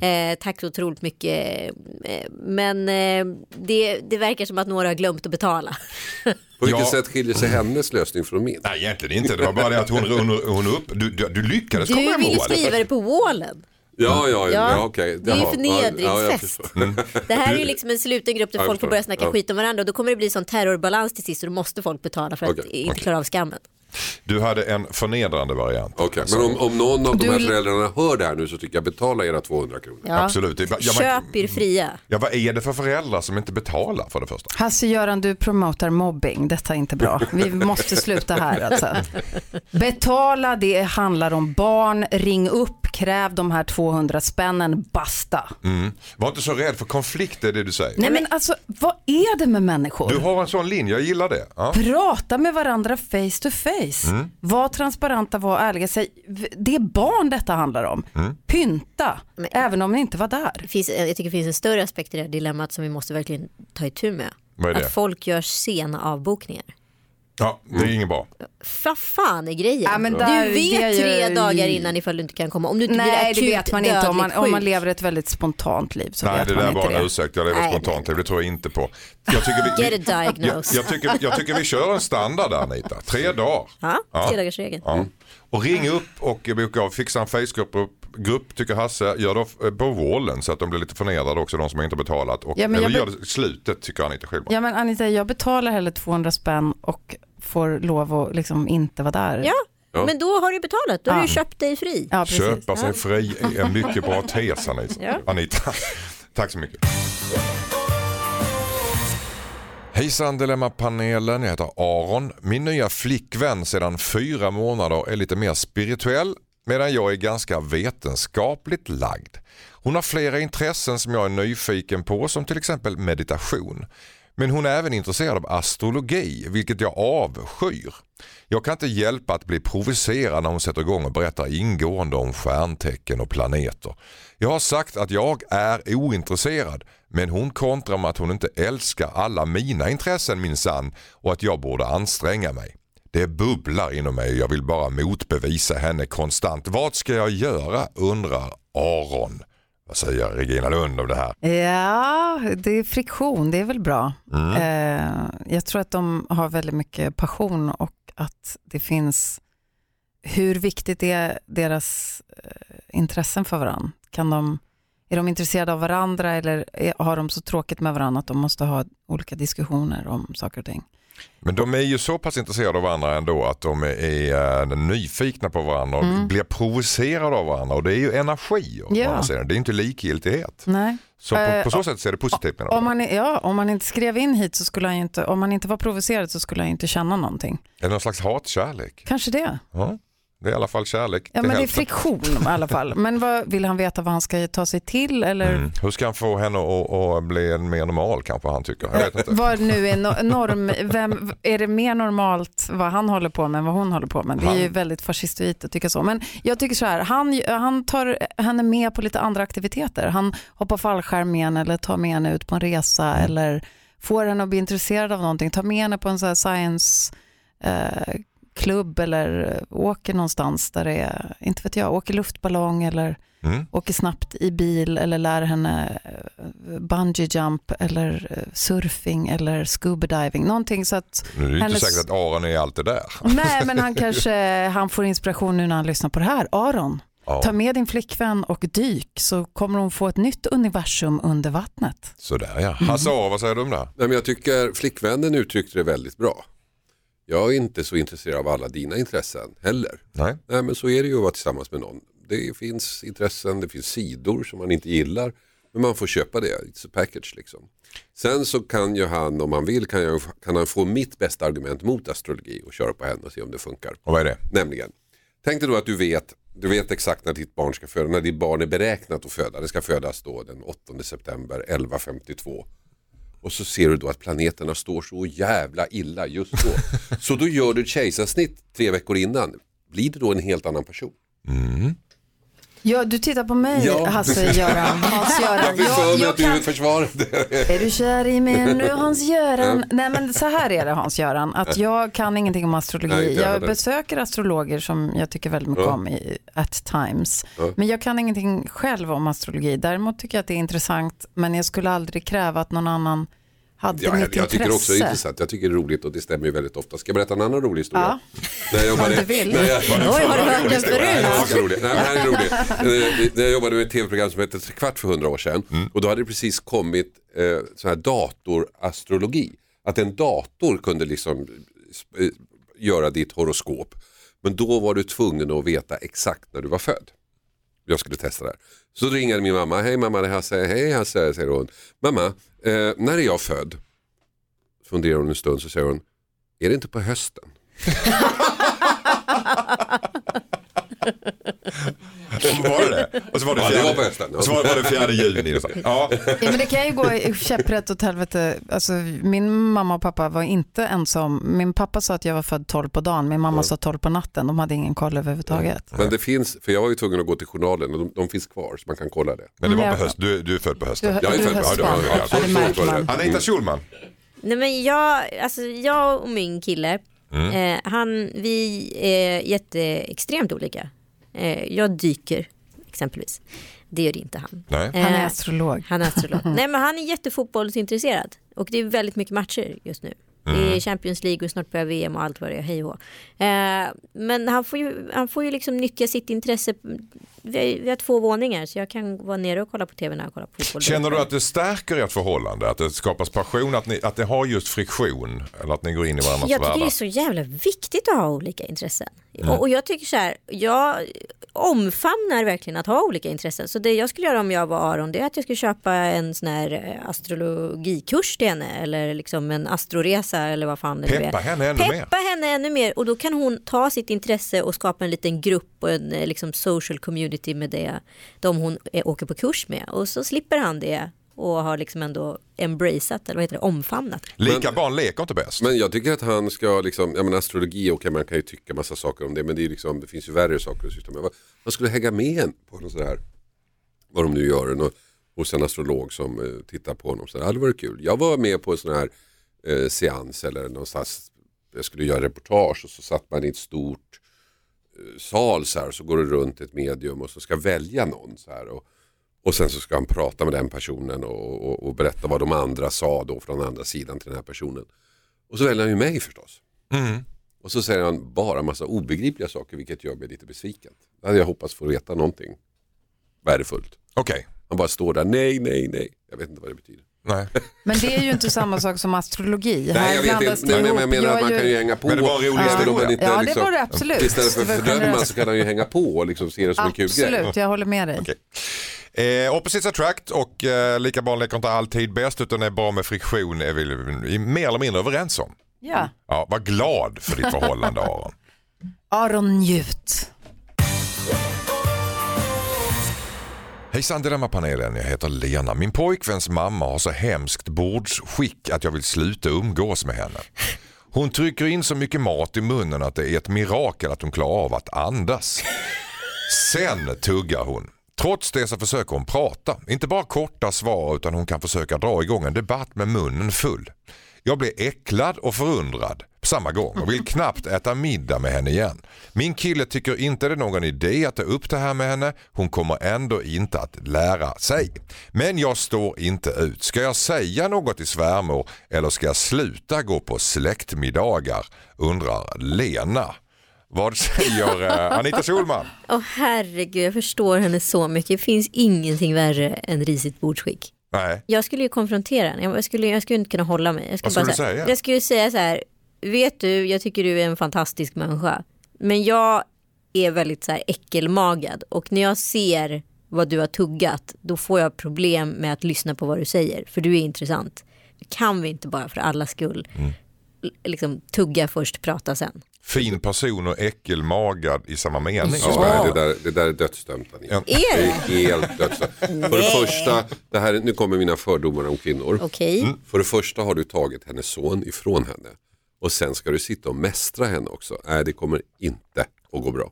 Eh, tack så otroligt mycket. Eh, men eh, det, det verkar som att några har glömt att betala. På vilket Ja. sätt skiljer sig hennes lösning från min? Nej egentligen inte, det var bara det att hon, hon, hon upp, du, du, du lyckades Du komma i vill ju mål. skriva det på wallen. Ja, ja, ja, Ja, okej. det är ju Jaha. förnedringsfest. Ja, ja, jag förstår. Det här är ju liksom en sluten grupp där folk får börja snacka Ja. skit om varandra och då kommer det bli sån terrorbalans till sist och då måste folk betala för att Okej, inte klara av skammen. Du hade en förnedrande variant. Okej, men om, om någon av de här Du- föräldrarna hör det här nu så tycker jag betala era 200 kronor. Ja. Absolut. Det är bara- ja, man- Köp er fria. Ja, vad är det för föräldrar som inte betalar för det första? Hasse-Göran, du promotar mobbing. Detta är inte bra. Vi måste sluta här alltså. Betala, det handlar om barn. Ring upp, kräv de här 200 spännen, basta. Mm. Var inte så rädd för konflikt, det är det du säger. Nej men alltså, vad är det med människor? Du har en sån linje, jag gillar det. Ja. Prata med varandra face to face. Mm. Var transparenta, var ärliga. Säg, det är barn detta handlar om. Mm. Pynta, även om ni inte var där. Det finns, jag tycker det finns en större aspekt i det här dilemmat som vi måste verkligen ta itu med. Vad är det? Att folk gör sena avbokningar. Ja, det är inget bra. Vad fan är grejen? Ja, men där- du det är vet ju- tre dagar innan ifall du inte kan komma. Om du inte blir Nej, akut det vet man inte. Om man, om man lever ett väldigt spontant liv så Nej, vet det man där inte var det. en ursäkt. Jag lever Nej, spontant. Det tror jag inte på. Jag tycker vi, Get a jag, diagnose. jag, tycker, jag tycker vi kör en standard där Anita. Tre dagar. Ja, Ja. tredagarsregeln. Ja. Och ring upp och boka av. Fixa en Facebookgrupp grupp, tycker Hasse. Gör det på wallen så att de blir lite förnedrade också, de som inte betalat. Och, Ja, men eller gör det slutet tycker Anita Schulman. Ja men Anita, jag betalar hellre 200 spänn och får lov att liksom inte vara där. Ja, Ja. men då har du betalat. Då har Ja. du köpt dig fri. Ja, precis. Köpa sig fri är en mycket bra tes Anita. Ja. Anita. Tack så mycket. Hejsan Dilemmapanelen, jag heter Aron. Min nya flickvän sedan fyra månader är lite mer spirituell medan jag är ganska vetenskapligt lagd. Hon har flera intressen som jag är nyfiken på som till exempel meditation. Men hon är även intresserad av astrologi, vilket jag avskyr. Jag kan inte hjälpa att bli provocerad när hon sätter igång och berättar ingående om stjärntecken och planeter. Jag har sagt att jag är ointresserad men hon kontrar med att hon inte älskar alla mina intressen minsann och att jag borde anstränga mig. Det bubblar inom mig jag vill bara motbevisa henne konstant. Vad ska jag göra undrar Aron. Vad säger Regina Lund om det här? Ja, det är friktion, det är väl bra. Mm. Eh, jag tror att de har väldigt mycket passion och att det finns, hur viktigt är deras eh, intressen för varandra? Kan de, är de intresserade av varandra eller har de så tråkigt med varandra att de måste ha olika diskussioner om saker och ting? Men de är ju så pass intresserade av varandra ändå att de är eh, nyfikna på varandra och Mm. blir provocerade av varandra och det är ju energi. Ja. Det är inte likgiltighet. Nej. Så på, Eh, på så sätt så är det positivt menar Om man, ja, om man inte skrev in hit så skulle han inte, om man inte var provocerad så skulle han inte känna någonting. Är det någon slags hatkärlek? Kanske det. Ja. Det är i alla fall kärlek Ja, men det är friktion i alla fall. Men vad, vill han veta vad han ska ta sig till? Eller Mm. Hur ska han få henne att, att bli mer normal kanske han tycker? Jag vet inte. vad nu är no- norm, vem, är det mer normalt vad han håller på med än vad hon håller på med? Det är ju väldigt fascistoid att tycka så. Men jag tycker så här, han, han tar henne med på lite andra aktiviteter. Han hoppar fallskärm med henne eller tar med henne ut på en resa eller får henne att bli intresserad av någonting. Tar med henne på en här science eh, klubb eller åker någonstans där det är, inte vet jag, åker luftballong eller Mm. åker snabbt i bil eller lär henne eh, bungee jump eller eh, surfing eller scuba diving. Någonting så att, Nu är det ju inte Hennes- säkert att Aron är allt det där. nej men han kanske, han får inspiration nu när han lyssnar på det här. Aron, Ja. ta med din flickvän och dyk så kommer hon få ett nytt universum under vattnet. Sådär ja. Hasse Aro, vad säger du om det? Nej, men jag tycker flickvännen uttryckte det väldigt bra. Jag är inte så intresserad av alla dina intressen heller. Nej. Nej men så är det ju att vara tillsammans med någon. Det finns intressen, det finns sidor som man inte gillar. Men man får köpa det, it's a package liksom. Sen så kan ju han, om han vill, kan, jag, kan han få mitt bästa argument mot astrologi och köra på henne och se om det funkar. Och vad är det? Nämligen, tänk dig då att du vet, du vet exakt när ditt barn ska föda, när ditt barn är beräknat att föda. Det ska födas då den 8 september 11.52. Och så ser du då att planeterna står så jävla illa just då. så då gör du ett kejsarsnitt tre veckor innan. Blir det då en helt annan person? Ja, du tittar på mig Ja. Hasse-Göran, Hans-Göran. Jag fick för mig att du kan- försvarade Är du kär i mig nu Hans-Göran? Nej men så här är det Hans-Göran, att jag kan ingenting om astrologi. Nej, jag heller. besöker astrologer som jag tycker väldigt mycket Ja. om i, at times. Ja. Men jag kan ingenting själv om astrologi. Däremot tycker jag att det är intressant, men jag skulle aldrig kräva att någon annan hade Ja, mitt jag, jag tycker intresse. också det är intressant. Jag tycker det är roligt och det stämmer ju väldigt ofta. Ska jag berätta en annan rolig historia? Ja. När jag jobbade, Om du vill. När jag, Oj, har du hört den förut? Nej, här är rolig. Eh, När jag jobbade med ett tv-program som hette Kvart för hundra år sedan och då hade det precis kommit eh, sån här datorastrologi. Att en dator kunde liksom eh, göra ditt horoskop. Men då var du tvungen att veta exakt när du var född. Jag skulle testa det här. Så ringer min mamma, hej mamma det är Hasse, hej Hasse, säger hon. Mamma, eh, när är jag född? Funderar hon en stund så säger hon, är det inte på hösten? Var det det? Och så var det Ja, det var fjärde, hösten. och så var var det fjärde juni. Ja. Ja, men det kan ju gå i käpprätt åt helvete. Alltså, min mamma och pappa var inte ensom. Min pappa sa att jag var född 12 på dagen, min mamma sa 12 på natten. De hade ingen koll överhuvudtaget. Men det finns, för jag var ju tvungen att gå till journalen och de, de finns kvar så man kan kolla det. Men det var Ja. på höst. Du, du är född på hösten. Du, Jag är född på hösten. Ja, Ja. Anita Schulman. Nej, men jag, alltså, jag och min kille, eh, han, vi är jätteextremt olika. Eh, jag dyker exempelvis. Det gör inte han. Nej. Han är Eh, astrolog. Han är astrolog. Nej men han är jättefotbollsintresserad. Och det är väldigt mycket matcher just nu. Det är Champions League och snart börjar VM och allt vad det är, hej och eh, Men han får, ju, han får ju liksom nyttja sitt intresse. Vi har, vi har två våningar så jag kan vara nere och kolla på tv när han kollar på fotboll. Känner du att det stärker ert förhållande? Att det skapas passion? Att, ni, att det har just friktion? Eller att ni går in i varandras Jag tycker det världar? är så jävla viktigt att ha olika intressen. Och, och jag tycker så här, jag omfamnar verkligen att ha olika intressen. Så det jag skulle göra om jag var Aron, det är att jag skulle köpa en sån här eh, astrologikurs till henne. Eller liksom en astroresa eller vad fan det nu är. Peppa henne ännu mer. Peppa henne ännu mer och då kan hon ta sitt intresse och skapa en liten grupp och en eh, liksom social community med det, de hon eh, åker på kurs med. Och så slipper han det och har liksom ändå embraceat, eller vad heter det, omfamnat. Lika barn leker inte bäst. Men jag tycker att han ska, liksom, jag menar astrologi, och man kan ju tycka massa saker om det, men det, är liksom, det finns ju värre saker att syssla med. Han skulle hänga med en på något sådär, vad de nu gör, nå- hos en astrolog som eh, tittar på honom. Så det hade varit kul. Jag var med på en sån här eh, seans eller någonstans, jag skulle göra reportage och så satt man i ett stort eh, sal så här, så går det runt ett medium och så ska välja någon så här. Och, och sen så ska han prata med den personen och, och, och berätta vad de andra sa då från andra sidan till den här personen. Och så väljer han ju mig förstås. Mm. Och så säger han bara massa obegripliga saker vilket gör mig lite besviken. Då hade jag hoppats få veta någonting värdefullt. Okej. Han bara står där, nej, nej, nej. Jag vet inte vad det betyder. Nej. Men det är ju inte samma sak som astrologi. Nej, Här jag vet inte. det Men jag ihop. menar att Jag man är kan ju hänga på. Men det var en rolig historia. inte Ja, det liksom- var det absolut. Istället för att fördöma så kan han ju hänga på och liksom se det som en kul grej. Absolut, jag håller med dig. Okej. Eh, Opposites attract och eh, lika barnlek inte alltid bäst utan är bra med friktion är vi är mer eller mindre överens om. Ja. Mm. ja var glad för ditt förhållande Aron. Aron njut. Hejsan Dilemmapanelen, jag heter Lena. Min pojkväns mamma har så hemskt bordsskick att jag vill sluta umgås med henne. Hon trycker in så mycket mat i munnen att det är ett mirakel att hon klarar av att andas. Sen tuggar hon. Trots det så försöker hon prata. Inte bara korta svar utan hon kan försöka dra igång en debatt med munnen full. Jag blir äcklad och förundrad på samma gång och vill knappt äta middag med henne igen. Min kille tycker inte det är någon idé att ta upp det här med henne. Hon kommer ändå inte att lära sig. Men jag står inte ut. Ska jag säga något till svärmor eller ska jag sluta gå på släktmiddagar? Undrar Lena. Vad säger eh, Anita Solman? Åh herregud, jag förstår henne så mycket. Det finns ingenting värre än risigt bordsskick. Nej. Jag skulle ju konfrontera henne, jag skulle, jag skulle inte kunna hålla mig. Jag skulle, Vad skulle bara du säga, säga? jag skulle säga så här, vet du, jag tycker du är en fantastisk människa. Men jag är väldigt så här äckelmagad och när jag ser vad du har tuggat då får jag problem med att lyssna på vad du säger. För du är intressant. Kan vi inte bara för alla skull Mm. Liksom tugga först, prata sen? Fin person och äckelmagad i samma mening. Ja. Det, där, det där är dödsdömt. Ja. Är Det det? är helt dödsdömt. För det första, det här, nu kommer mina fördomar om kvinnor. Okej. Mm. För det första har du tagit hennes son ifrån henne. Och sen ska du sitta och mästra henne också. Nej, det kommer inte att gå bra.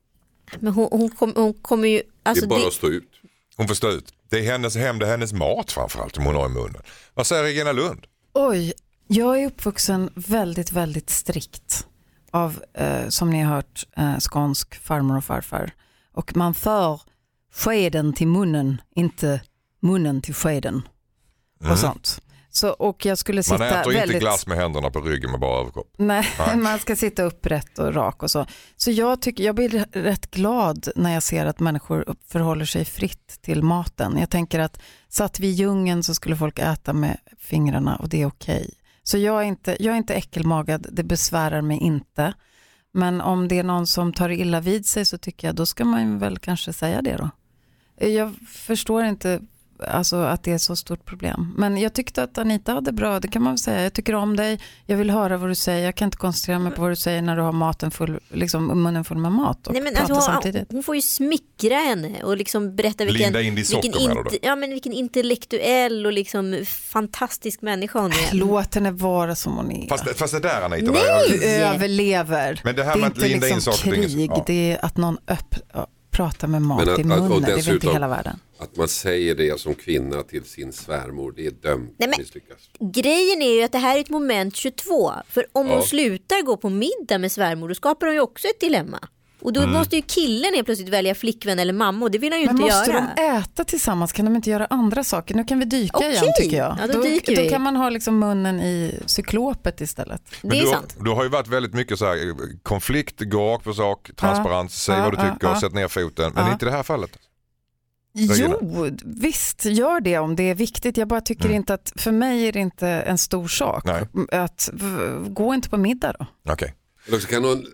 Men hon, hon, kom, hon kommer ju... Det Alltså är bara det, att stå ut. Hon får stå ut. Det är hennes hem, det är hennes mat framförallt som hon har i munnen. Vad säger Regina Lund? Oj, jag är uppvuxen väldigt, väldigt strikt av, eh, som ni har hört, eh, skånsk farmor och farfar. Och man för skeden till munnen, inte munnen till skeden. Och sånt. Så, och jag skulle sitta Mm. Man äter väldigt... inte glass med händerna på ryggen med bara överkropp. Nej, man ska sitta upprätt och rak och så. Så jag, tycker, jag blir rätt glad när jag ser att människor förhåller sig fritt till maten. Jag tänker att satt vi i djungeln så skulle folk äta med fingrarna och det är okej. Så jag är, inte, jag är inte äckelmagad, det besvärar mig inte. Men om det är någon som tar illa vid sig så tycker jag då ska man väl kanske säga det då. Jag förstår inte alltså, att det är så stort problem. Men jag tyckte att Anita hade bra, det kan man väl säga. Jag tycker om dig, jag vill höra vad du säger. Jag kan inte koncentrera mig på vad du säger när du har maten full, liksom, munnen full med mat och Nej, men alltså, samtidigt. hon får ju smickra henne och liksom berätta vilken, Linda in vilken, du? ja, men vilken intellektuell och liksom fantastisk människa hon är. Låt henne vara som hon är. Fast, fast det där Anita, Nej! du överlever. Men det här är med att inte linda in liksom saker ting- krig, ja. det är att någon öpp, ja, pratar med mat att- i munnen. och det är väl inte hela världen. Att man säger det som kvinna till sin svärmor, det är dömt Nej, att misslyckas. Grejen är ju att det här är ett moment 22. För om Ja. hon slutar gå på middag med svärmor då skapar hon ju också ett dilemma. Och då måste ju killen helt plötsligt välja flickvän eller mamma och det vill han ju Men inte måste göra. de äta tillsammans? Kan de inte göra andra saker? Nu kan vi dyka Okej. igen tycker jag. Ja, då dyker då vi. kan man ha liksom munnen i cyklopet istället. Men Det är du, sant. du har ju varit väldigt mycket så här, konflikt, gå rakt på sak, transparens, säg ja, vad du ja, tycker, ja. sätt ner foten. Men Ja. inte i det här fallet. Jo, visst gör det om det är viktigt. Jag bara tycker inte att, för mig är det inte en stor sak. Nej. Att, v- gå inte på middag då. Okej. Eller också kan hon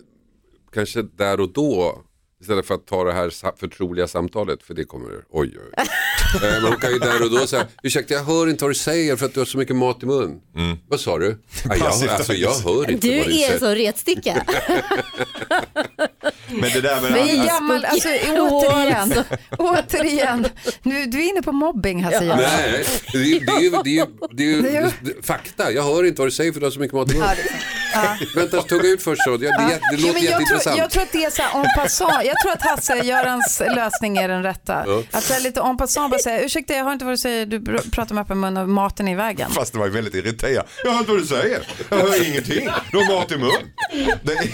kanske där och då, istället för att ta det här förtroliga samtalet, för det kommer, oj oj. oj. Eh, Men hon kan ju där och då säga, ursäkta jag hör inte vad du säger för att du har så mycket mat i mun. Vad sa du? Ja, jag, alltså, jag hör inte Du vad du är en säger. sån retsticka. Men det där med Men att- gammal, alltså, återigen, återigen. Nu, du är inne på mobbing här säger jag. Nej, det är ju, fakta. Jag hör inte vad du säger för du har så mycket mat i munnen. Vänta, tugga ut först så. Det, det, det, låter men jag, tror, jätteintressant. jag tror att det är så här en passant. Jag tror att Hasse Görans lösning är den rätta. Ja. Att säga lite en passant bara säga, ursäkta jag hör inte vad du säger, du pr- pratar med öppen mun och maten är i vägen. Fast det var ju väldigt irriterande. Jag hör inte vad du säger. Jag hör ingenting. Du har mat i mun. Det, är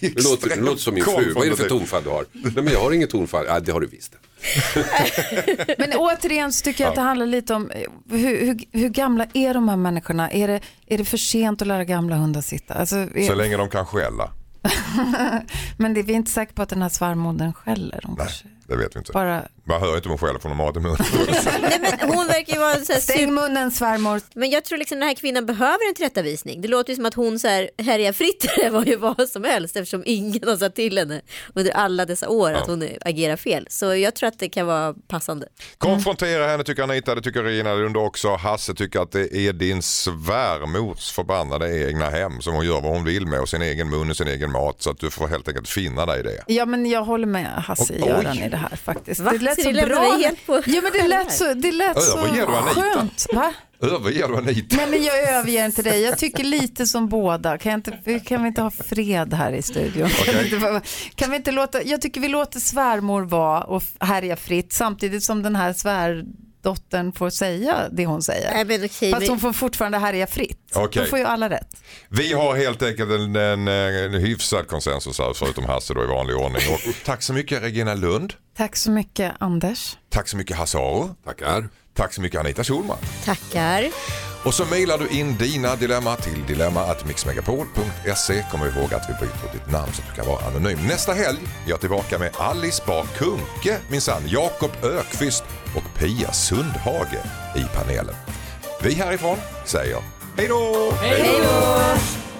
Det låter, det låter som min fru. Vad är det för tonfall du har? Nej men jag har inget tonfall. Ja, det har du visst. Men återigen så tycker jag att det handlar lite om eh, hur, hur, hur gamla är de här människorna? Är det, är det för sent att lära gamla hundar sitta? Alltså, är, Så länge de kan skälla. men det, vi är inte säkra på att den här svärmodern skäller. Hon Nej, kanske det vet vi inte. bara, Man hör inte om hon skäller för hon har mat i munnen. Nej, men hon verkar ju vara så här stäng munnen svärmor. Men jag tror liksom den här kvinnan behöver en tillrättavisning. Det låter ju som att hon så här härjar fritt i var ju vad som helst eftersom ingen har sagt till henne under alla dessa år att hon agerar fel. Så jag tror att det kan vara passande. Konfrontera henne tycker Anita, det tycker Regina Lund också. Hasse tycker att det är din svärmors förbannade egna hem som hon gör vad hon vill med och sin egen mun och sin egen mat. Så att du får helt enkelt finna dig i det. Ja men jag håller med Hasse Oj. Göran i det här faktiskt. Va? Det lät Så så bra. helt på Ja men det lät så, det lät så Överger skönt. Va? Överger du Anita? Nej men jag överger inte dig. Jag tycker lite som båda. Kan, jag inte, kan vi inte ha fred här i studion? Kan, vi inte, kan vi inte låta, jag tycker vi låter svärmor vara och härja fritt samtidigt som den här svärdottern får säga det hon säger. Nej men okej, Fast men- hon får fortfarande härja fritt. Okej. Då får ju alla rätt. Vi har helt enkelt en, en, en hyfsad konsensus här förutom Hasse då i vanlig ordning. Och tack så mycket Regina Lund. Tack så mycket Anders. Tack så mycket Hasse Aro. Tackar. Tack så mycket Anita Schulman. tackar. Och så mejlar du in dina dilemma till dilemma.mixmegapol.se. Kom ihåg att vi byter ditt namn så att du kan vara anonym. Nästa helg är jag tillbaka med Alice Bah Kuhnke, minsann, Jakob Ökvist och Pia Sundhage i panelen. Vi härifrån säger hej då! Hej då!